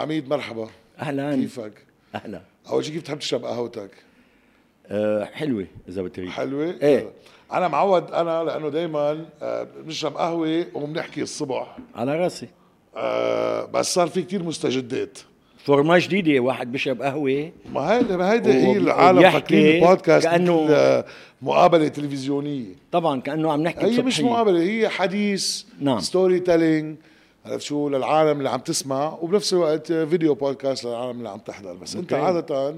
عميد مرحبا. أهلا. كيفك؟ أهلا. أول شيء كيف بتحب تشرب قهوتك؟ أه حلوة إذا بتريد. حلوة؟ إيه. أنا معود أنا لأنه دائما بنشرب قهوة وبنحكي الصبح. على راسي. آه بس صار في كتير مستجدات. format جديدة واحد بيشرب قهوة. ما هيدا ما هيدا هي العالم فاكرين البودكاست كأنه- مثل مقابلة تلفزيونية. طبعا كأنه عم نحكي هي مش. مقابلة هي حديث نعم. storytelling عرفت شو؟ للعالم اللي عم تسمع وبنفس الوقت فيديو بودكاست للعالم اللي عم تحضر. بس انت. عادة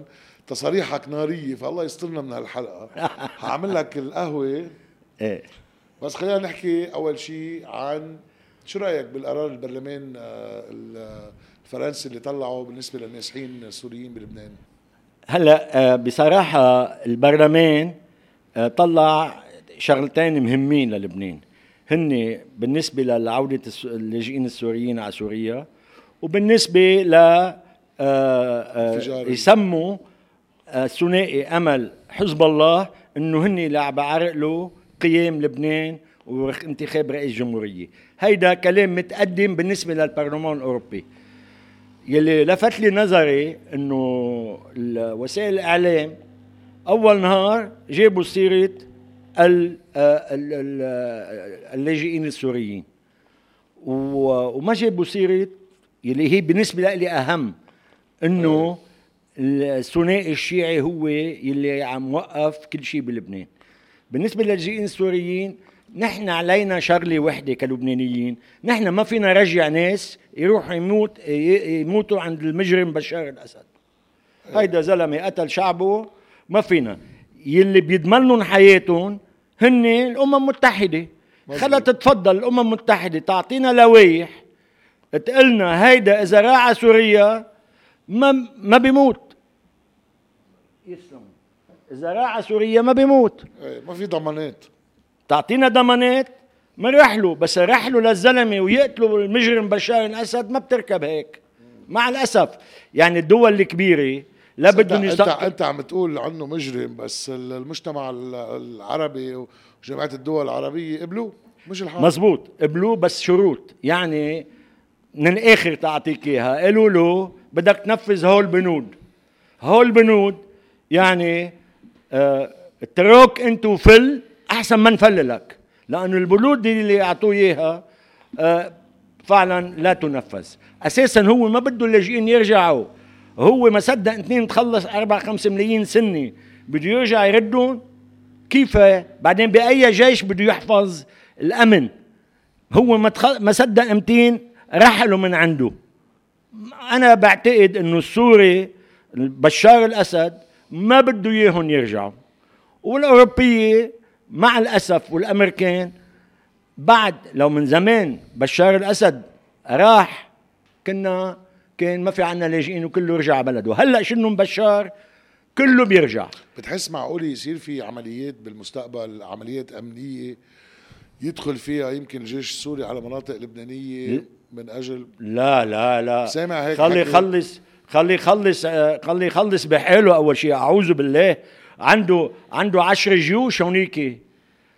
تصاريحك نارية فالله يسترنا من هالحلقة. هعمل لك القهوة. إيه. بس خلينا نحكي أول شيء عن شو رأيك بالقرار البرلمان آه، ال- الفرنسي اللي طلعه بالنسبة للنازحين السوريين بلبنان؟ هلأ آه، بصراحة البرلمان آه، طلع شغلتين مهمين للبنان. هن بالنسبة لعودة الس- اللاجئين السوريين على سوريا وبالنسبة ل آه، آه،. يسموا آه، ثنائي أمل حزب الله إنه هن اللي بعرقلوا قيام لبنان وانتخاب رئيس جمهورية هيدا كلام متقدم بالنسبة للبرلمان الأوروبي يلي لفت لي نظري إنه وسائل الإعلام أول نهار جابوا سيرة ال- ال- ال- اللاجئين السوريين. وما جابوا سيره يلي هي بالنسبة لي أهم إنه الثنائي الشيعي هو يلي عم وقف كل شيء بلبنان. بالنسبة للاجئين السوريين نحن علينا شغلة وحدة كلبنانيين. نحن ما فينا نرجع ناس يروحوا يموت يموتوا عند المجرم بشار الأسد. هيدا زلمة قتل شعبه ما فينا. يلي بيضمن لهم حياتهم هن الأمم المتحدة. خلا تتفضل الأمم المتحدة تعطينا لوائح تقلنا هيدا إذا راح سوريا ما ما بيموت. يسلم إذا راح سوريا ما بيموت. إيه، ما في ضمانات. تعطينا ضمانات منرحله بس رحلوا للزلمة ويقتلوا المجرم بشار الأسد ما بتركب هيك. مع الأسف يعني الدول الكبيرة لا بدهم يص... انت عم تقول عنه مجرم بس ال- المجتمع ال- العربي وجماعة الدول العربية قبلوه مش الحال. مزبوط قبلوه بس شروط. يعني من الآخر تعطيك إياها قالوا له بدك تنفذ هول البنود هول البنود يعني آه اترك انت وفل أحسن ما نفللك لأنه البنود دي اللي أعطوه إياها آه فعلا لا تنفذ. أساسا هو ما بده اللاجئين يرجعوا. هو ما صدق اثنين تخلص أربع خمس ملايين سنة. بده يرجع يردهم كيف؟ بعدين بأي جيش بده يحفظ الأمن؟ هو ما. ما صدق 200 رحلوا من عنده. أنا بعتقد إنه السوري بشار الأسد ما بده إياهم يرجعوا. والأوروبية مع الأسف والأمريكان بعد لو من زمان بشار الأسد راح كنا كان ما في عنا لاجئين وكله رجع بلده. هلأ شنو بشار كله بيرجع. بتحس معقول يصير في عمليات بالمستقبل عمليات أمنية يدخل فيها يمكن الجيش السوري على مناطق لبنانية من أجل لا لا لا. سامع هيك خلي؟ يخلص خلي يخلص آه، خلي يخلص بحاله أول شيء. أعوذ بالله. عنده عنده عشر جيوش هونيك.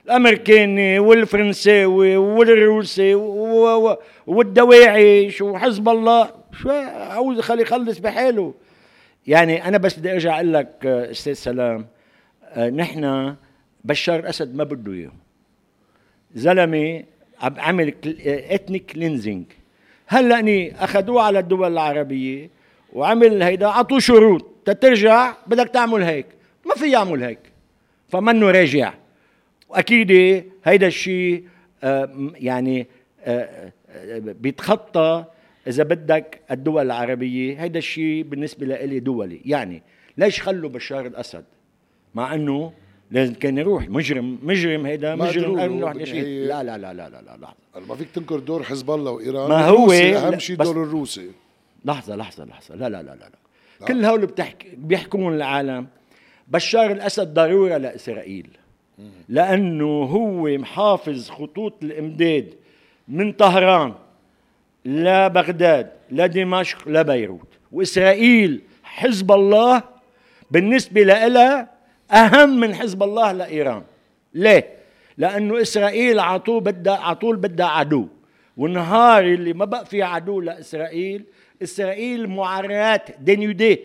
الأمريكاني والفرنساوي والروسي والدواعش وحزب الله. شو اعوذ خلي يخلص بحاله. يعني أنا بس بدي أرجع أقول لك آه، أستاذ سلام آه، نحن بشار الاسد ما بده إياه. زلمة عم عمل ethnic cleansing هلأ ني أخذوه على الدول العربية وعمل هيدا أعطوه شروط. تترجع بدك تعمل هيك. ما في يعمل هيك. فمنه راجع. وأكيد هيدا الشيء آه، يعني بيتخطى إذا بدك الدول العربية هيدا الشيء بالنسبة لي دولي. يعني ليش خلوا بشار الأسد؟ مع إنه لازم كان يروح. مجرم مجرم هيدا مجرم. شيء لا لا لا لا لا لا. لحظه ما فيك تنكر دور حزب الله وإيران. ما هو- أهم لا، شيء دور الروسي. لحظة لحظة لحظة. لا لا لا لا, لا. كل هول بتحكي بيحكمون العالم. بشار الأسد ضرورة لإسرائيل. لأنه هو محافظ خطوط الإمداد من طهران. لبغداد لدمشق لبيروت وإسرائيل حزب الله بالنسبة لها أهم من حزب الله لإيران. ليه؟ لأنه إسرائيل عطول بدها عطول بدها عدو. والنهار اللي ما بقى في عدو لإسرائيل إسرائيل معراة dénudée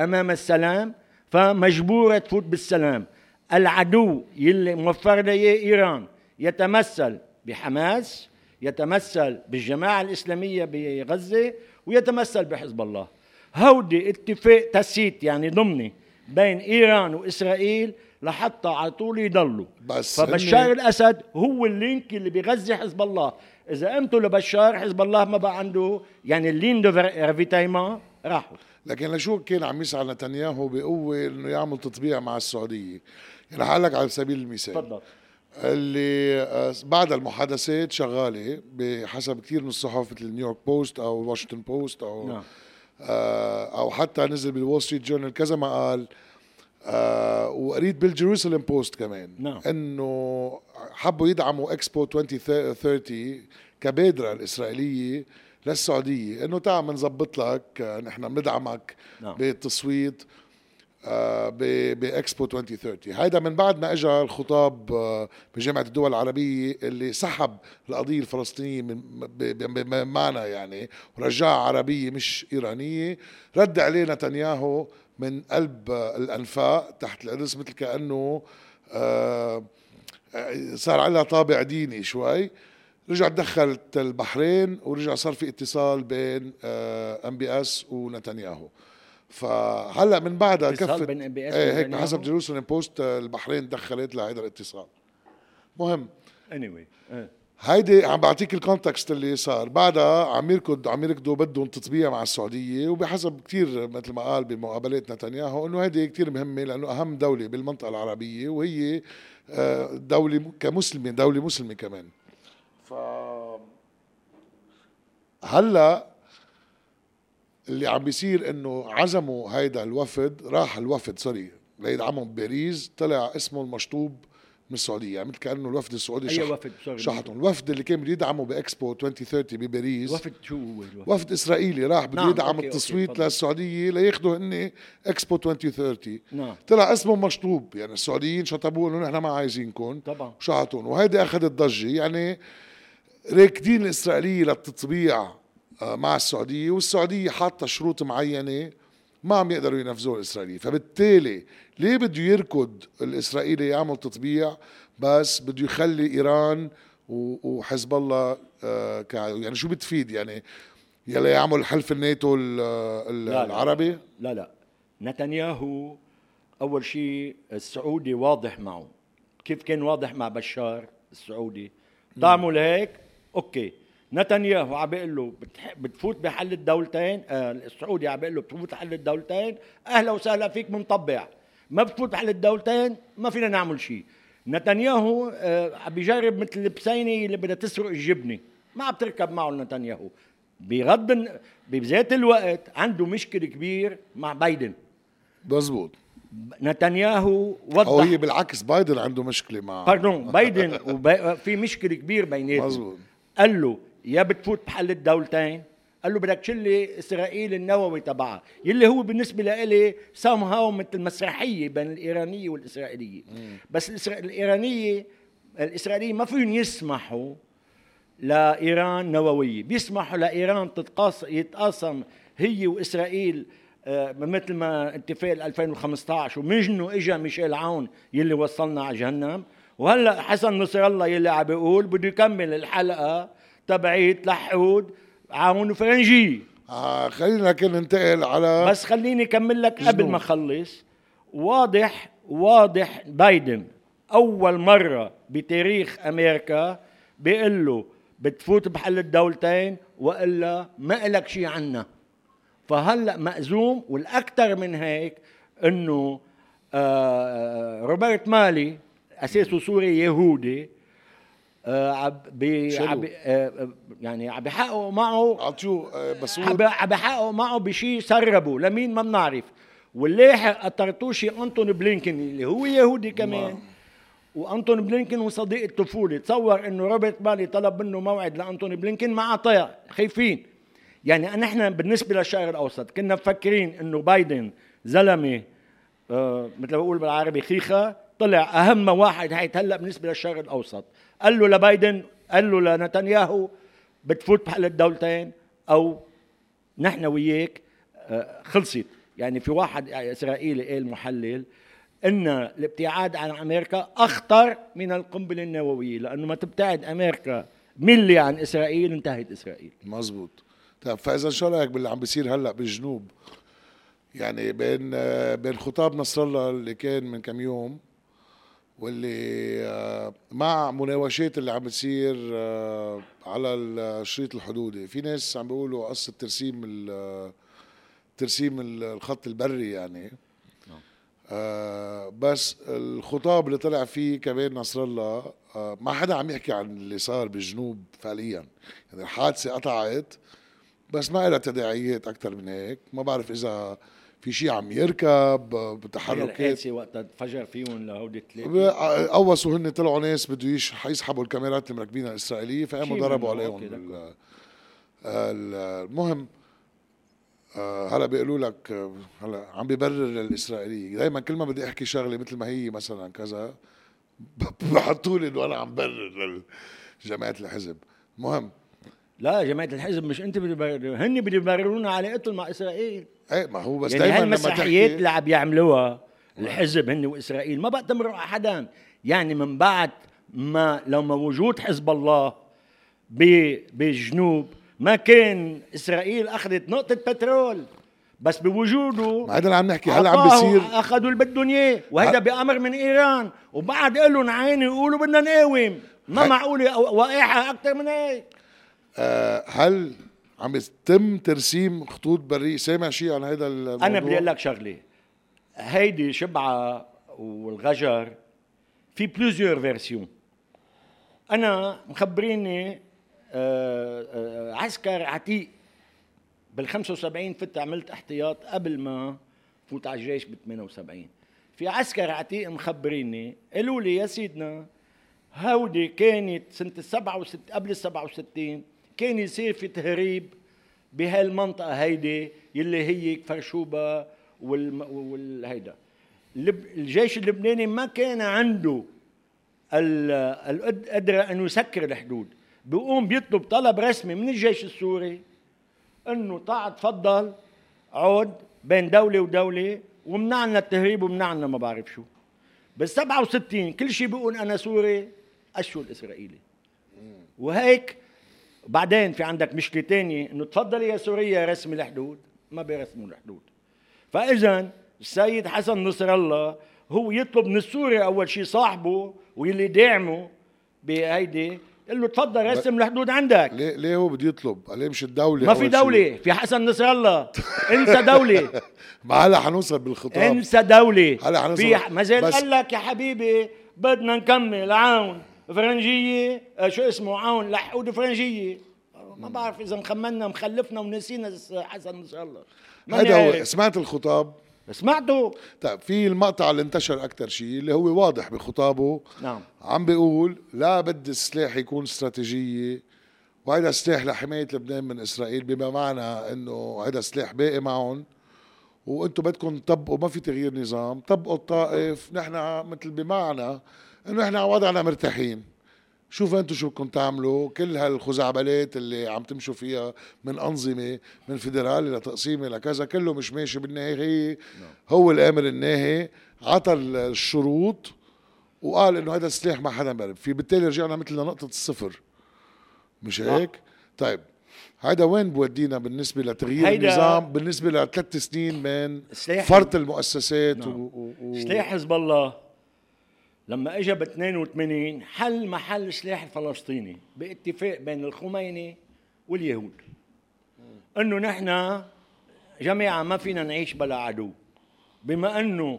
أمام السلام فمجبورة تفوت بالسلام. العدو يلي موفر لها إيران يتمثل بحماس يتمثل بالجماعة الإسلامية بغزة ويتمثل بحزب الله. هودي اتفاق tacite يعني ضمني بين إيران وإسرائيل لحتى على طول يضلوا. بس فبشار هن- الأسد هو ال link اللي بيغذي حزب الله. إذا قمتوا لبشار حزب الله ما بقى عنده يعني ال ligne de ravitaillement راحوا. لكن لشو كان عم يسعى نتنياهو بقوة إنه يعمل تطبيع مع السعودية؟ يعني حالك على سبيل المثال. تفضل. اللي آه، بعد المحادثات شغالة بحسب كثير من الصحف مثل نيويورك بوست أو واشنطن بوست أو نعم. آه، أو حتى نزل بالوول ستريت جورنال كذا ما قال آه وقريت بالجيروسالم بوست كمان نعم. إنه حبوا يدعموا اكسبو 2030 كبادرة الإسرائيلية للسعودية إنه تعال بنظبط لك نحن بندعمك نعم. بالتصويت بإكسبو 2030 هيدا من بعد ما اجى الخطاب آه، بجامعة الدول العربية اللي سحب القضية الفلسطينية من يعني ورجعها عربية مش إيرانية رد عليه نتنياهو من قلب آه، الأنفاق تحت القدس مثل كأنه آه، آه، صار عليها طابع ديني شوي. رجع دخلت البحرين ورجع صار في اتصال بين MBS ونتنياهو. فهلأ من بعدها كفت. إيه هيك ونتنياهو؟ بحسب جيروسالم بوست آه، البحرين دخلت لهيدا الاتصال مهم. Anyway آه. هيدي عم بعطيك ال context اللي صار. بعدها عم يركض عم يركضوا بدهم تطبيع مع السعودية وبحسب كثير مثل ما قال بمقابلات نتنياهو إنه هيدي كثير مهمة لأنه أهم دولة بالمنطقة العربية وهي آه، دولة كمسلمة دولة مسلمة كمان. ف هلأ اللي عم بيصير إنه عزموا هيدا الوفد راح الوفد سوري ليدعمهم بباريس طلع اسمه المشطوب من السعودية يعني مثل كأنه الوفد السعودي أي شح- وفد؟ شحطهم. الوفد اللي كان بده يدعمه بإكسبو 2030 بباريس. وفد شو هو الوفد؟ وفد إسرائيلي راح بده نعم، يدعم okay، okay، التصويت تفضل. للسعودية لياخذوا هن إكسبو 2030 نعم. طلع اسمه مشطوب يعني السعوديين شطبوه إنه نحن ما عايزينكم. طبعا. وشحطون وهيدي أخذت ضجة يعني راكدين الإسرائيلية للتطبيع. مع السعودية والسعودية حاطة شروط معينة ما عم يقدروا ينفذوها الإسرائيلية. فبالتالي ليه بده يركض الإسرائيلي يعمل تطبيع بس بده يخلي إيران وحزب الله آه، يعني شو بتفيد؟ يعني يلا يعمل حلف الناتو ال- ال- لا، لا. العربي؟ لا لا. نتنياهو أول شيء السعودي واضح معه. كيف كان واضح مع بشار السعودي؟ طعموا لهيك أوكي. نتنياهو عم بيقول له بتح- بتفوت بحل الدولتين آه السعودي عم بيقول له بتفوت بحل الدولتين. أهلا وسهلا فيك منطبع ما بتفوت بحل الدولتين ما فينا نعمل شيء نتنياهو آه عم بيجرب مثل البسينة اللي بدها تسرق الجبنة. ما عم تركب معه نتنياهو. بغض بذات الوقت عنده مشكل كبير مع بايدن. مزبوط. نتنياهو أو هي وضح بالعكس بايدن عنده مشكلة مع باردون بايدن وبي... في مشكل كبير بيناتهم. مزبوط. قال له يا بتفوت بحل الدولتين؟ قال له بدك تشلي إسرائيل النووي تبعها. يلي هو بالنسبة لإلي سام هاو مثل مسرحية بين الإيرانية والإسرائيلية. بس الإسرا... الإيرانية الاسرائيليه ما فيهم يسمحوا لإيران نووية. بيسمحوا لإيران تتقاس يتقاسم هي وإسرائيل آه، مثل ما اتفاق 2015 ومنه اجى ميشيل عون يلي وصلنا على جهنم. وهلأ حسن نصر الله يلي عم بيقول بده يكمل الحلقة. تبعيت لحود عون وفرنجيه آه خلينا لكن ننتقل على بس خليني أكمل لك قبل. ما أخلص. واضح واضح بايدن أول مرة بتاريخ أمريكا بيقول له بتفوت بحل الدولتين وإلا ما إلك شيء عنا. فهلأ مأزوم والاكثر من هيك إنه آه، روبرت مالي أساسه سوري يهودي آه، عم بي- آه، يعني عم بيحققوا معه اعطيوه آه، بس عم بحققوا معه بشيء سربوا. لمين ما بنعرف. واللاحق الطرطوشي أنتون بلينكن اللي هو يهودي كمان وأنتون بلينكن وصديق الطفولة. تصور إنه روبرت مالي طلب منه موعد لأنتون بلينكن ما اعطاه خايفين. يعني نحن بالنسبة للشرق الأوسط كنا مفكرين إنه بايدن زلمة آه مثل ما بقول بالعربي خيخة طلع أهم واحد هيتهلأ بالنسبة للشرق الأوسط. قال له لبايدن قال له لنتنياهو بتفوت بحل الدولتين أو نحن وياك. آه، خلصت. يعني في واحد إسرائيلي قال محلل إن الابتعاد عن أمريكا أخطر من القنبلة النووية لأنه ما تبتعد أمريكا ملي عن إسرائيل انتهت إسرائيل. مزبوط طيب فإذا شو رأيك باللي عم بيصير هلأ بالجنوب؟ يعني بين بين خطاب نصر الله اللي كان من كم يوم واللي آه، مع مناوشات اللي عم بتصير آه، على الشريط الحدودي. في ناس عم بيقولوا قصة ترسيم ترسيم الخط البري يعني. نعم. آه بس الخطاب اللي طلع فيه كمان نصر الله آه ما حدا عم يحكي عن اللي صار بالجنوب فعليا. يعني الحادثة قطعت بس ما لها تداعيات أكثر من هيك. ما بعرف إذا في شيء عم يركب بتحركات. وقت انفجر فيهم لهودي الثلاثه قوصوا هن طلعوا ناس بده يسحبوا الكاميرات اللي مركبينها الإسرائيلية فقاموا ضربوا عليهم المهم آه، هلا بيقولوا لك آه، هلا عم ببرر للاسرائيليه دائما كل ما بدي أحكي شغلة مثل ما هي مثلا كذا بحطوا لي إنه أنا عم برر لجماعه الحزب. مهم لا جماعة الحزب مش انت بدي هن بدي يبررونا علاقتهم مع إسرائيل. إيه ما هو بس يعني دائما هالمسرحيات اللي عم يعملوها الحزب هن وإسرائيل ما بقى تمرق حدا. يعني من بعد ما لو ما وجود حزب الله بالجنوب ما كان إسرائيل أخذت نقطة بترول. بس بوجوده ما هذا اللي عم نحكي هلأ عم بيصير أخذوا اللي بدهم اياه وهذا بأمر من إيران. وبعد لهم عيني يقولوا بدنا نقاوم. ما معقولة وقائعه أكثر من هيك. آه هل عم يتم ترسيم خطوط بريه سامع شيء عن هذا الموضوع؟ أنا بدي أقول لك شغلة. هيدي شبعة والغجر في plusieurs versions أنا مخبريني آه، آه، عسكر عتيق. بال 75 فت عملت احتياط قبل ما فوت على الجيش ب 78 في عسكر عتيق مخبريني قالوا لي يا سيدنا هودي كانت سنة ال 67 قبل ال 67 كان يصير في تهريب بهالمنطقة هيدي يلي هي فرشوبة وال... والهيدا الجيش اللبناني ما كان عنده القدرة أن يسكر الحدود. بيقوم بيطلب طلب رسمي من الجيش السوري إنه تعال تفضل عود بين دولة ودولة ومنعنا التهريب ومنعنا ما بعرف شو. بال 67 كل شيء بيقول أنا سوري اشو الاسرائيلي وهيك بعدين في عندك مشكلة تانية إنه تفضل يا سوريا رسم الحدود. ما بيرسموا الحدود. فاذا السيد حسن نصر الله هو يطلب من السوري أول شيء صاحبه واللي داعمه بهيدي قال له تفضل رسم الحدود عندك. ليه ليه هو بده يطلب؟ ليه مش الدولة ما في دولة في حسن نصر الله. انسى دولة. ما هلا حنوصل بالخطاب. انسى دولة. هلا حنوصل في ما زال قال لك يا حبيبي بدنا نكمل. عون. فرنجية آه، شو اسمه؟ عون لحود فرنجية. ما بعرف إذا مخمنا مخلفنا ونسينا حسن نصر الله. هذا هو سمعت الخطاب؟ سمعته. طيب في المقطع اللي انتشر أكثر شيء اللي هو واضح بخطابه. نعم. عم بيقول لا بدي السلاح يكون استراتيجية وهذا سلاح لحماية لبنان من إسرائيل بما معنى إنه هذا سلاح باقي معهم وأنتم بدكم تطبقوا ما في تغيير نظام طبقوا الطائف نحن مثل بمعنى إنه إحنا على وضعنا مرتاحين. شوف أنتم شو بدكم تعملوا. كل هالخزعبلات اللي عم تمشوا فيها من أنظمة من فيدرالي لتقسيمي لكذا كله مش ماشي بالنهايه هو الآمر الناهي عطى الشروط وقال إنه هذا السلاح ما حدا بيعرف. في بالتالي رجعنا مثل لنقطة الصفر. مش هيك؟ طيب هذا وين بودينا بالنسبة لتغيير النظام؟ بالنسبة لثلاث سنين من فرط المؤسسات نعم. و... و... سلاح حزب الله. لما اجى ب 82 حل محل السلاح الفلسطيني باتفاق بين الخميني واليهود. إنه نحن جماعة ما فينا نعيش بلا عدو. بما إنه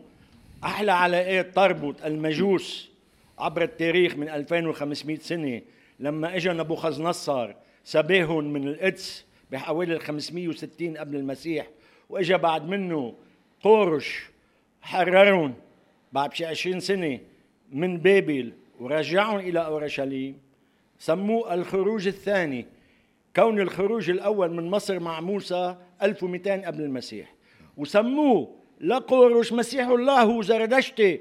أحلى علاقات تربط المجوس عبر التاريخ من 2500 سنة لما اجى نبوخذ نصر سباهم من القدس بحوالي 560 قبل المسيح واجى بعد منه قورش حررهم بعد شي 20 سنة من بابل ورجعهم إلى أورشليم سموه الخروج الثاني كون الخروج الأول من مصر مع موسى 1200 قبل المسيح. وسموه لقورش مسيح الله هو زردشتي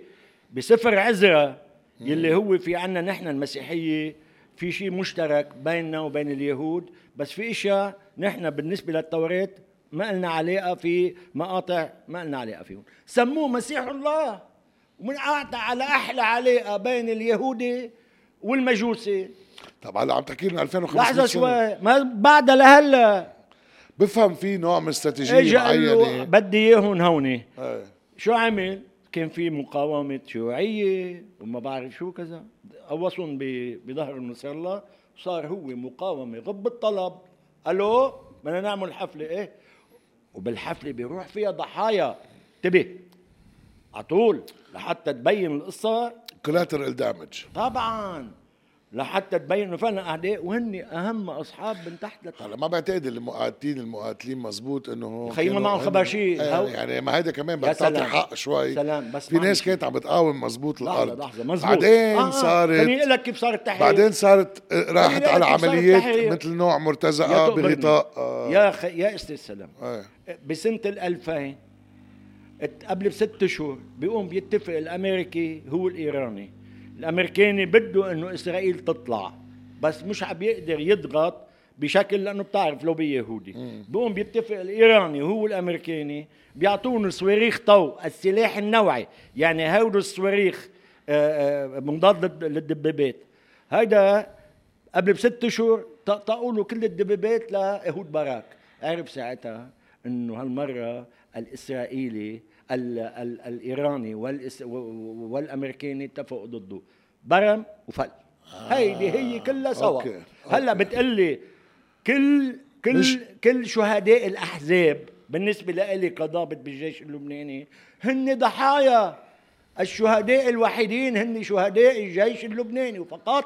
بسفر عزرا يلي هو في عنا نحن المسيحية في شيء مشترك بيننا وبين اليهود. بس في إشياء نحن بالنسبة للتوراه ما لنا علاقه في مقاطع ما لنا علاقه فيهم. سموه مسيح الله. ومن على أحلى علاقه بين اليهودي والمجوسي. طب هلا عم تحكي لنا 2500 لحظة. شوي. ما بعدها لهلا. بفهم في نوع من استراتيجية معينة. بدي إياهم هوني. إيه. شو عمل؟ كان في مقاومة شيوعية وما بعرف شو كذا. قوصهم بظهر نصر الله وصار هو مقاومة غب الطلب. ألو بدنا نعمل حفلة إيه؟ وبالحفلة بيروح فيها ضحايا. انتبه. على طول. لحتى تبين القصة كولاترال دامج طبعا لحتى تبين إنه فعلا اعداء وهن أهم أصحاب من تحت لتحت هلا ما بعتقد المقاتلين المقاتلين مزبوط إنه خيي ما معهم خبر شيء. إيه، يعني ما هيدا كمان يا بدك تعطي سلام. حق شوي سلام، بس في ناس. كانت عم بتقاوم مزبوط لحظة الأرض لحظة مزبوط بعدين آه، آه. صارت خليني أقول لك كيف صارت التحرير بعدين صارت آه، راحت على عمليات. مثل نوع مرتزقة. بغطاء آه، يا خ... يا أستاذ سلام إيه. بسنة ال 2000 ات- قبل بست شهور بيقوم بيتفق الأمريكي هو الإيراني. الأمريكاني بده إنه إسرائيل تطلع بس مش عم يقدر يضغط بشكل لأنه بتعرف لوبي يهودي. بيقوم بيتفق الإيراني هو الأمريكاني بيعطونا صواريخ TOW السلاح النوعي. يعني هودو الصواريخ آه، آه، مضاد للد- للدبابات. هيدا قبل بست شهور طقطقوا له كل الدبابات لاهود باراك. عرف ساعتها إنه هالمرة الإسرائيلي ال ال الإيراني والإس والأمريكاني اتفقوا ضده. برم وفل. هيدي هي كلها سوا. هلأ بتقلي كل كل مش- كل شهداء الأحزاب بالنسبة لإلي كضابط بالجيش اللبناني هن ضحايا الشهداء الوحيدين هن شهداء الجيش اللبناني وفقط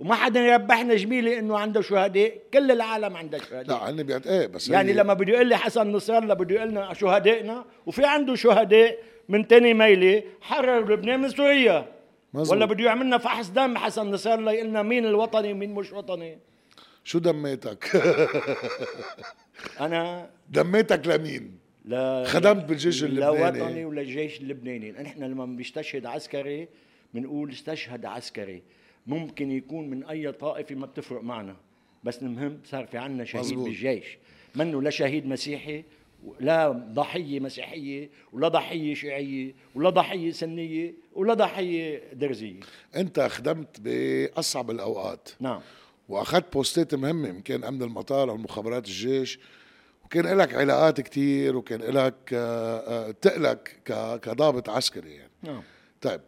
وما حدا يربحنا جميلة إنه عنده شهداء. كل العالم عنده شهداء. لا هن بيعت إيه بس يعني هي- لما بده يقول لي حسن نصر الله بده يقول لنا شهدائنا وفي عنده شهداء من تاني ميلة حرر لبنان من سوريا. مزبوط. ولا بده يعملنا فحص دم حسن نصر الله يقول لنا مين الوطني ومين مش وطني. شو دميتك؟ أنا دميتك لمين؟ لا خدمت بالجيش اللبناني. لا وطني ولا الجيش اللبناني. نحن لما بيستشهد عسكري بنقول استشهد عسكري. ممكن يكون من أي طائفه ما بتفرق معنا. بس المهم صار في عنا شهيد مزبوط. بالجيش. منه لا شهيد مسيحي لا ضحية مسيحية ولا ضحية شيعية ولا ضحية سنية ولا ضحية درزية. أنت خدمت بأصعب الأوقات. نعم. وأخذت بوستات مهمة يمكن أمن المطار أو مخابرات الجيش وكان لك علاقات كتير وكان لك آه، آه، تقلك كضابط عسكري يعني. نعم. طيب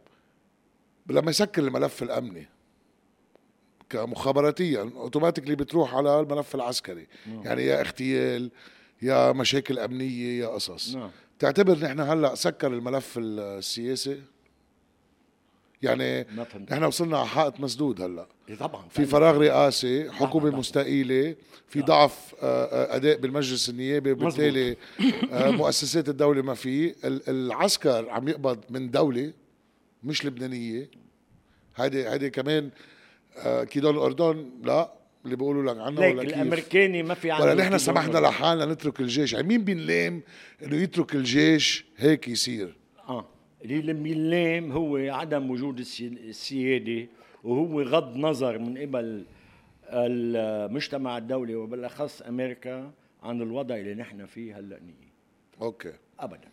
لما يسكر الملف الأمني كمخابراتيا اوتوماتيكلي بتروح على الملف العسكري. يعني يا اغتيال يا مشاكل أمنية يا قصص. نعم. تعتبر نحن هلأ سكر الملف السياسي؟ يعني. نحن وصلنا على حائط مسدود هلأ. إيه طبعا. في فراغ رئاسي حكومة لحظة. مستقيلة في ضعف آه، آه، أداء بالمجلس النيابي وبالتالي آه، مؤسسات الدولة ما في. ال- العسكر عم يقبض من دولة مش لبنانية. هيدي هيدي كمان آه، كيدون الاردن لا اللي بيقولوا لك عنه ليك ولا كيف. الأمريكاني ما في عنده ولا نحن سمحنا. لحالنا نترك الجيش. يعني مين بينلام إنه يترك الجيش هيك يصير؟ آه. اللي لم يلام هو عدم وجود السي- السيادة وهو غض نظر من قبل المجتمع الدولي وبالأخص أمريكا عن الوضع اللي نحن فيه هلأ. أوكي. ابدا.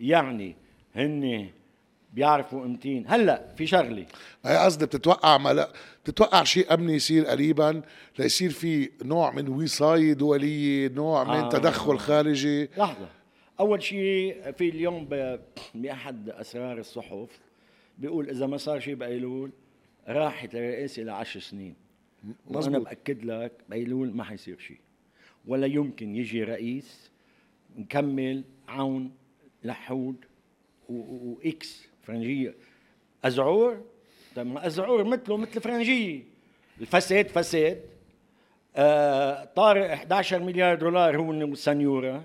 يعني هن بيعرفوا امتين هلا في شغلة. هي قصدي بتتوقع ملا بتتوقع شيء أمني يصير قريبا ليصير في نوع من وصايه دوليه نوع من آه. تدخل خارجي. لحظة. أول شيء في اليوم ب- بأحد أسرار الصحف بيقول إذا ما صار شيء بأيلول راحت الرئاسة لعشر سنين. وأنا مزبوط. بأكد لك بأيلول ما حيصير شيء. ولا يمكن يجي رئيس نكمل عون لحود و- فرنجية أزعور طيب ما أزعور مثله مثل فرنجية الفساد فساد آه، طارق 11 مليار دولار هو والسنيورة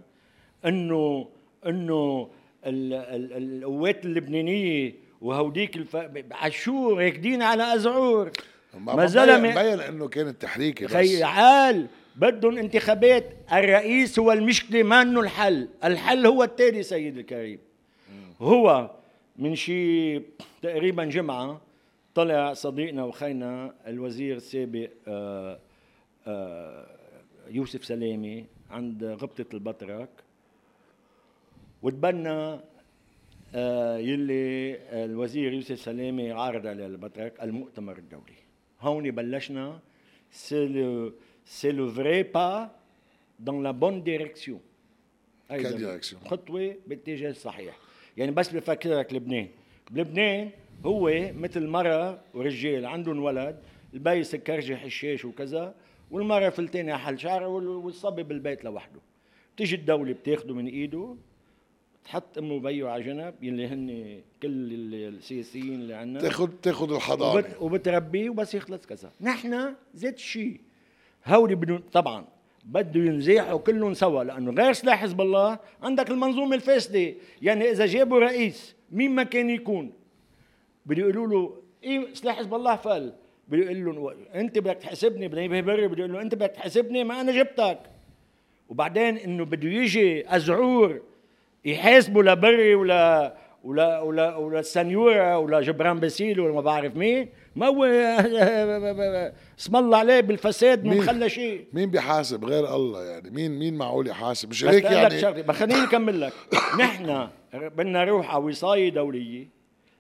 إنه إنه ال- ال- القوات اللبنانيه وهوديك الف... عاشور راكدين على أزعور. ما زلمه مبين انه كانت تحريكي بس. خي عال بدهم انتخابات. الرئيس هو المشكلة ما إنه الحل. الحل هو التالي سيد الكريم. هو من شي تقريبا جمعة طلع صديقنا وخينا الوزير السابق آه، آه، يوسف سلامي عند غبطة البطرك وتبنى آه، يلي الوزير يوسف سلامي عارض على البطرك المؤتمر الدولي. هون بلشنا. c'est le c'est le vrai pas dans la bonne direction Quelle direction? خطوة باتجاه الصحيح. يعني بس بفكرك لبنان. بلبنان هو مثل مرة ورجال عندهم ولد البي سكرجي حشاش وكذا والمرة فلتانة حل شعر وال- والصبي بالبيت لوحده. بتيجي الدولة بتاخده من إيده تحط أمه وبيه على جنب يلي هن كل ال- السياسيين اللي عندنا تاخذ تاخذ الحضانة. وبت وبتربيه وبس يخلص كذا. نحن زيت شيء هولي بدون طبعا بده ينزاحوا كلهم سوا لأنه غير سلاح حزب الله عندك المنظومة الفاسدة. يعني إذا جابوا رئيس مين ما كان يكون؟ بده يقولوا له إيه سلاح حزب الله فل. بده يقول لهم أنت بدك تحاسبني ينبه بري بده يقول له أنت بدك تحاسبني ما أنا جبتك. وبعدين إنه بده يجي أزعور يحاسبوا لبري ولا ولا ولا ولا السنيوره ولا جبران باسيل ولا ما بعرف مين. ما هو اسم الله عليه بالفساد ما؟ خلى شيء. مين بيحاسب غير الله يعني؟ مين مين معقول يحاسب؟ مش هيك يعني؟ بس خليني أكمل لك. نحن بدنا نروح على وصايه دوليه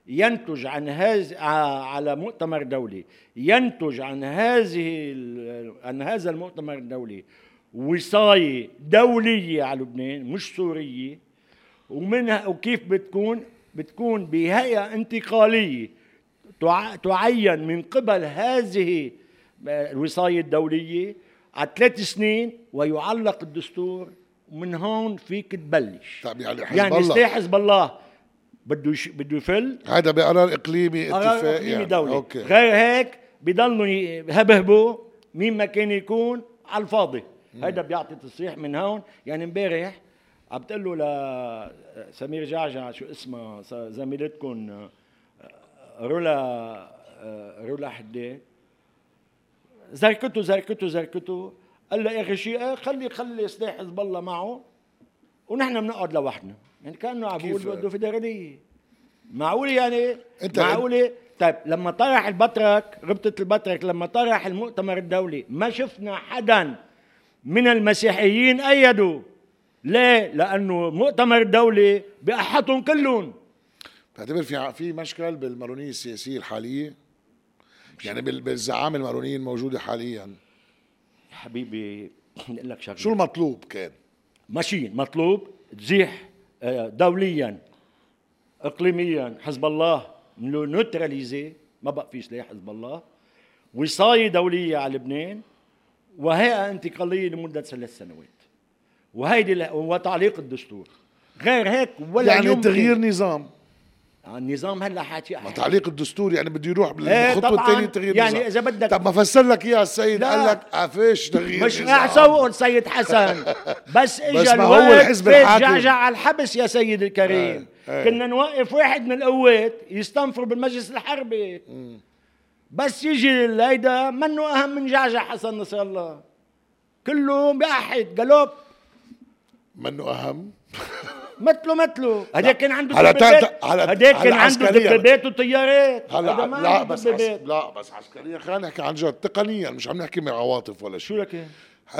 ينتج عن هذا على مؤتمر دولي ينتج عن هذه عن هذا المؤتمر الدولي وصايه دولية على لبنان مش سورية. ومنها وكيف بتكون؟ بتكون بهيئة انتقالية تع- تعين من قبل هذه الوصاية الدولية على ثلاث سنين ويعلق الدستور ومن هون فيك تبلش. طب يعني حزب يعني الله. سلاح حزب الله بده. بده يفل؟ هذا بقرار إقليمي قرار اتفاق إقليمي يعني. دولي. أوكي. غير هيك بضلوا يهبهبوا مين ما كان يكون على الفاضي. هذا بيعطي تصريح من هون. يعني امبارح عم بتقول له لسمير جعجع شو اسمها زميلتكم آه، رولا آه، رولا حداد زركته زركته زركته قال له يا أخي شيء آه، خلي خلي سلاح حزب الله معه ونحن بنقعد لوحدنا. يعني كأنه عم بيقول؟ بده فيدراليه معقول يعني؟ أنت- معقولة؟ طيب لما طرح البطرك ربطة البطرك لما طرح المؤتمر الدولي ما شفنا حدا من المسيحيين أيدوا ليه؟ لأنه مؤتمر دولي بأحطهم كلهم. بتعتبر في في مشكل بالمارونيه السياسية الحالية. يعني بال- بالزعامة المارونيه الموجوده حاليا. حبيبي أقول لك شغلة. شو المطلوب كان؟ ماشي مطلوب تزيح آه، دوليا اقليميا حزب الله نوتراليزي. ما بقى في سلاح حزب الله. وصاية دولية على لبنان وهيئة انتقالية لمدة ثلاث سنوات. وهيدي وتعليق الدستور. غير هيك ولا يعني يمكن. تغيير نظام. النظام هلأ حكي ما تعليق الدستور يعني بده يروح إيه بالخطوة. الثانية تغيير يعني نظام. إذا بدك- طب ما فسر لك إياها السيد. قال لك عفيش تغيير مش. راح سوقهم سيد حسن. بس اجى الوقت. جعجع على الحبس يا سيد الكريم. إيه. كنا نوقف واحد من القوات يستنفر بالمجلس الحربي. بس يجي الهيدا منه أهم من جعجع حسن نصر الله. كله بأحد قلوب منه أهم؟ مثله مثله هداك كان عنده هلا دبابات. هداك كان عنده. دبابات وطيارات. هلا هذا لا بس عس... دبابات. لا بس عسكريا. خلينا نحكي عن جد تقنيا مش عم نحكي من عواطف ولا شيء. شو لك؟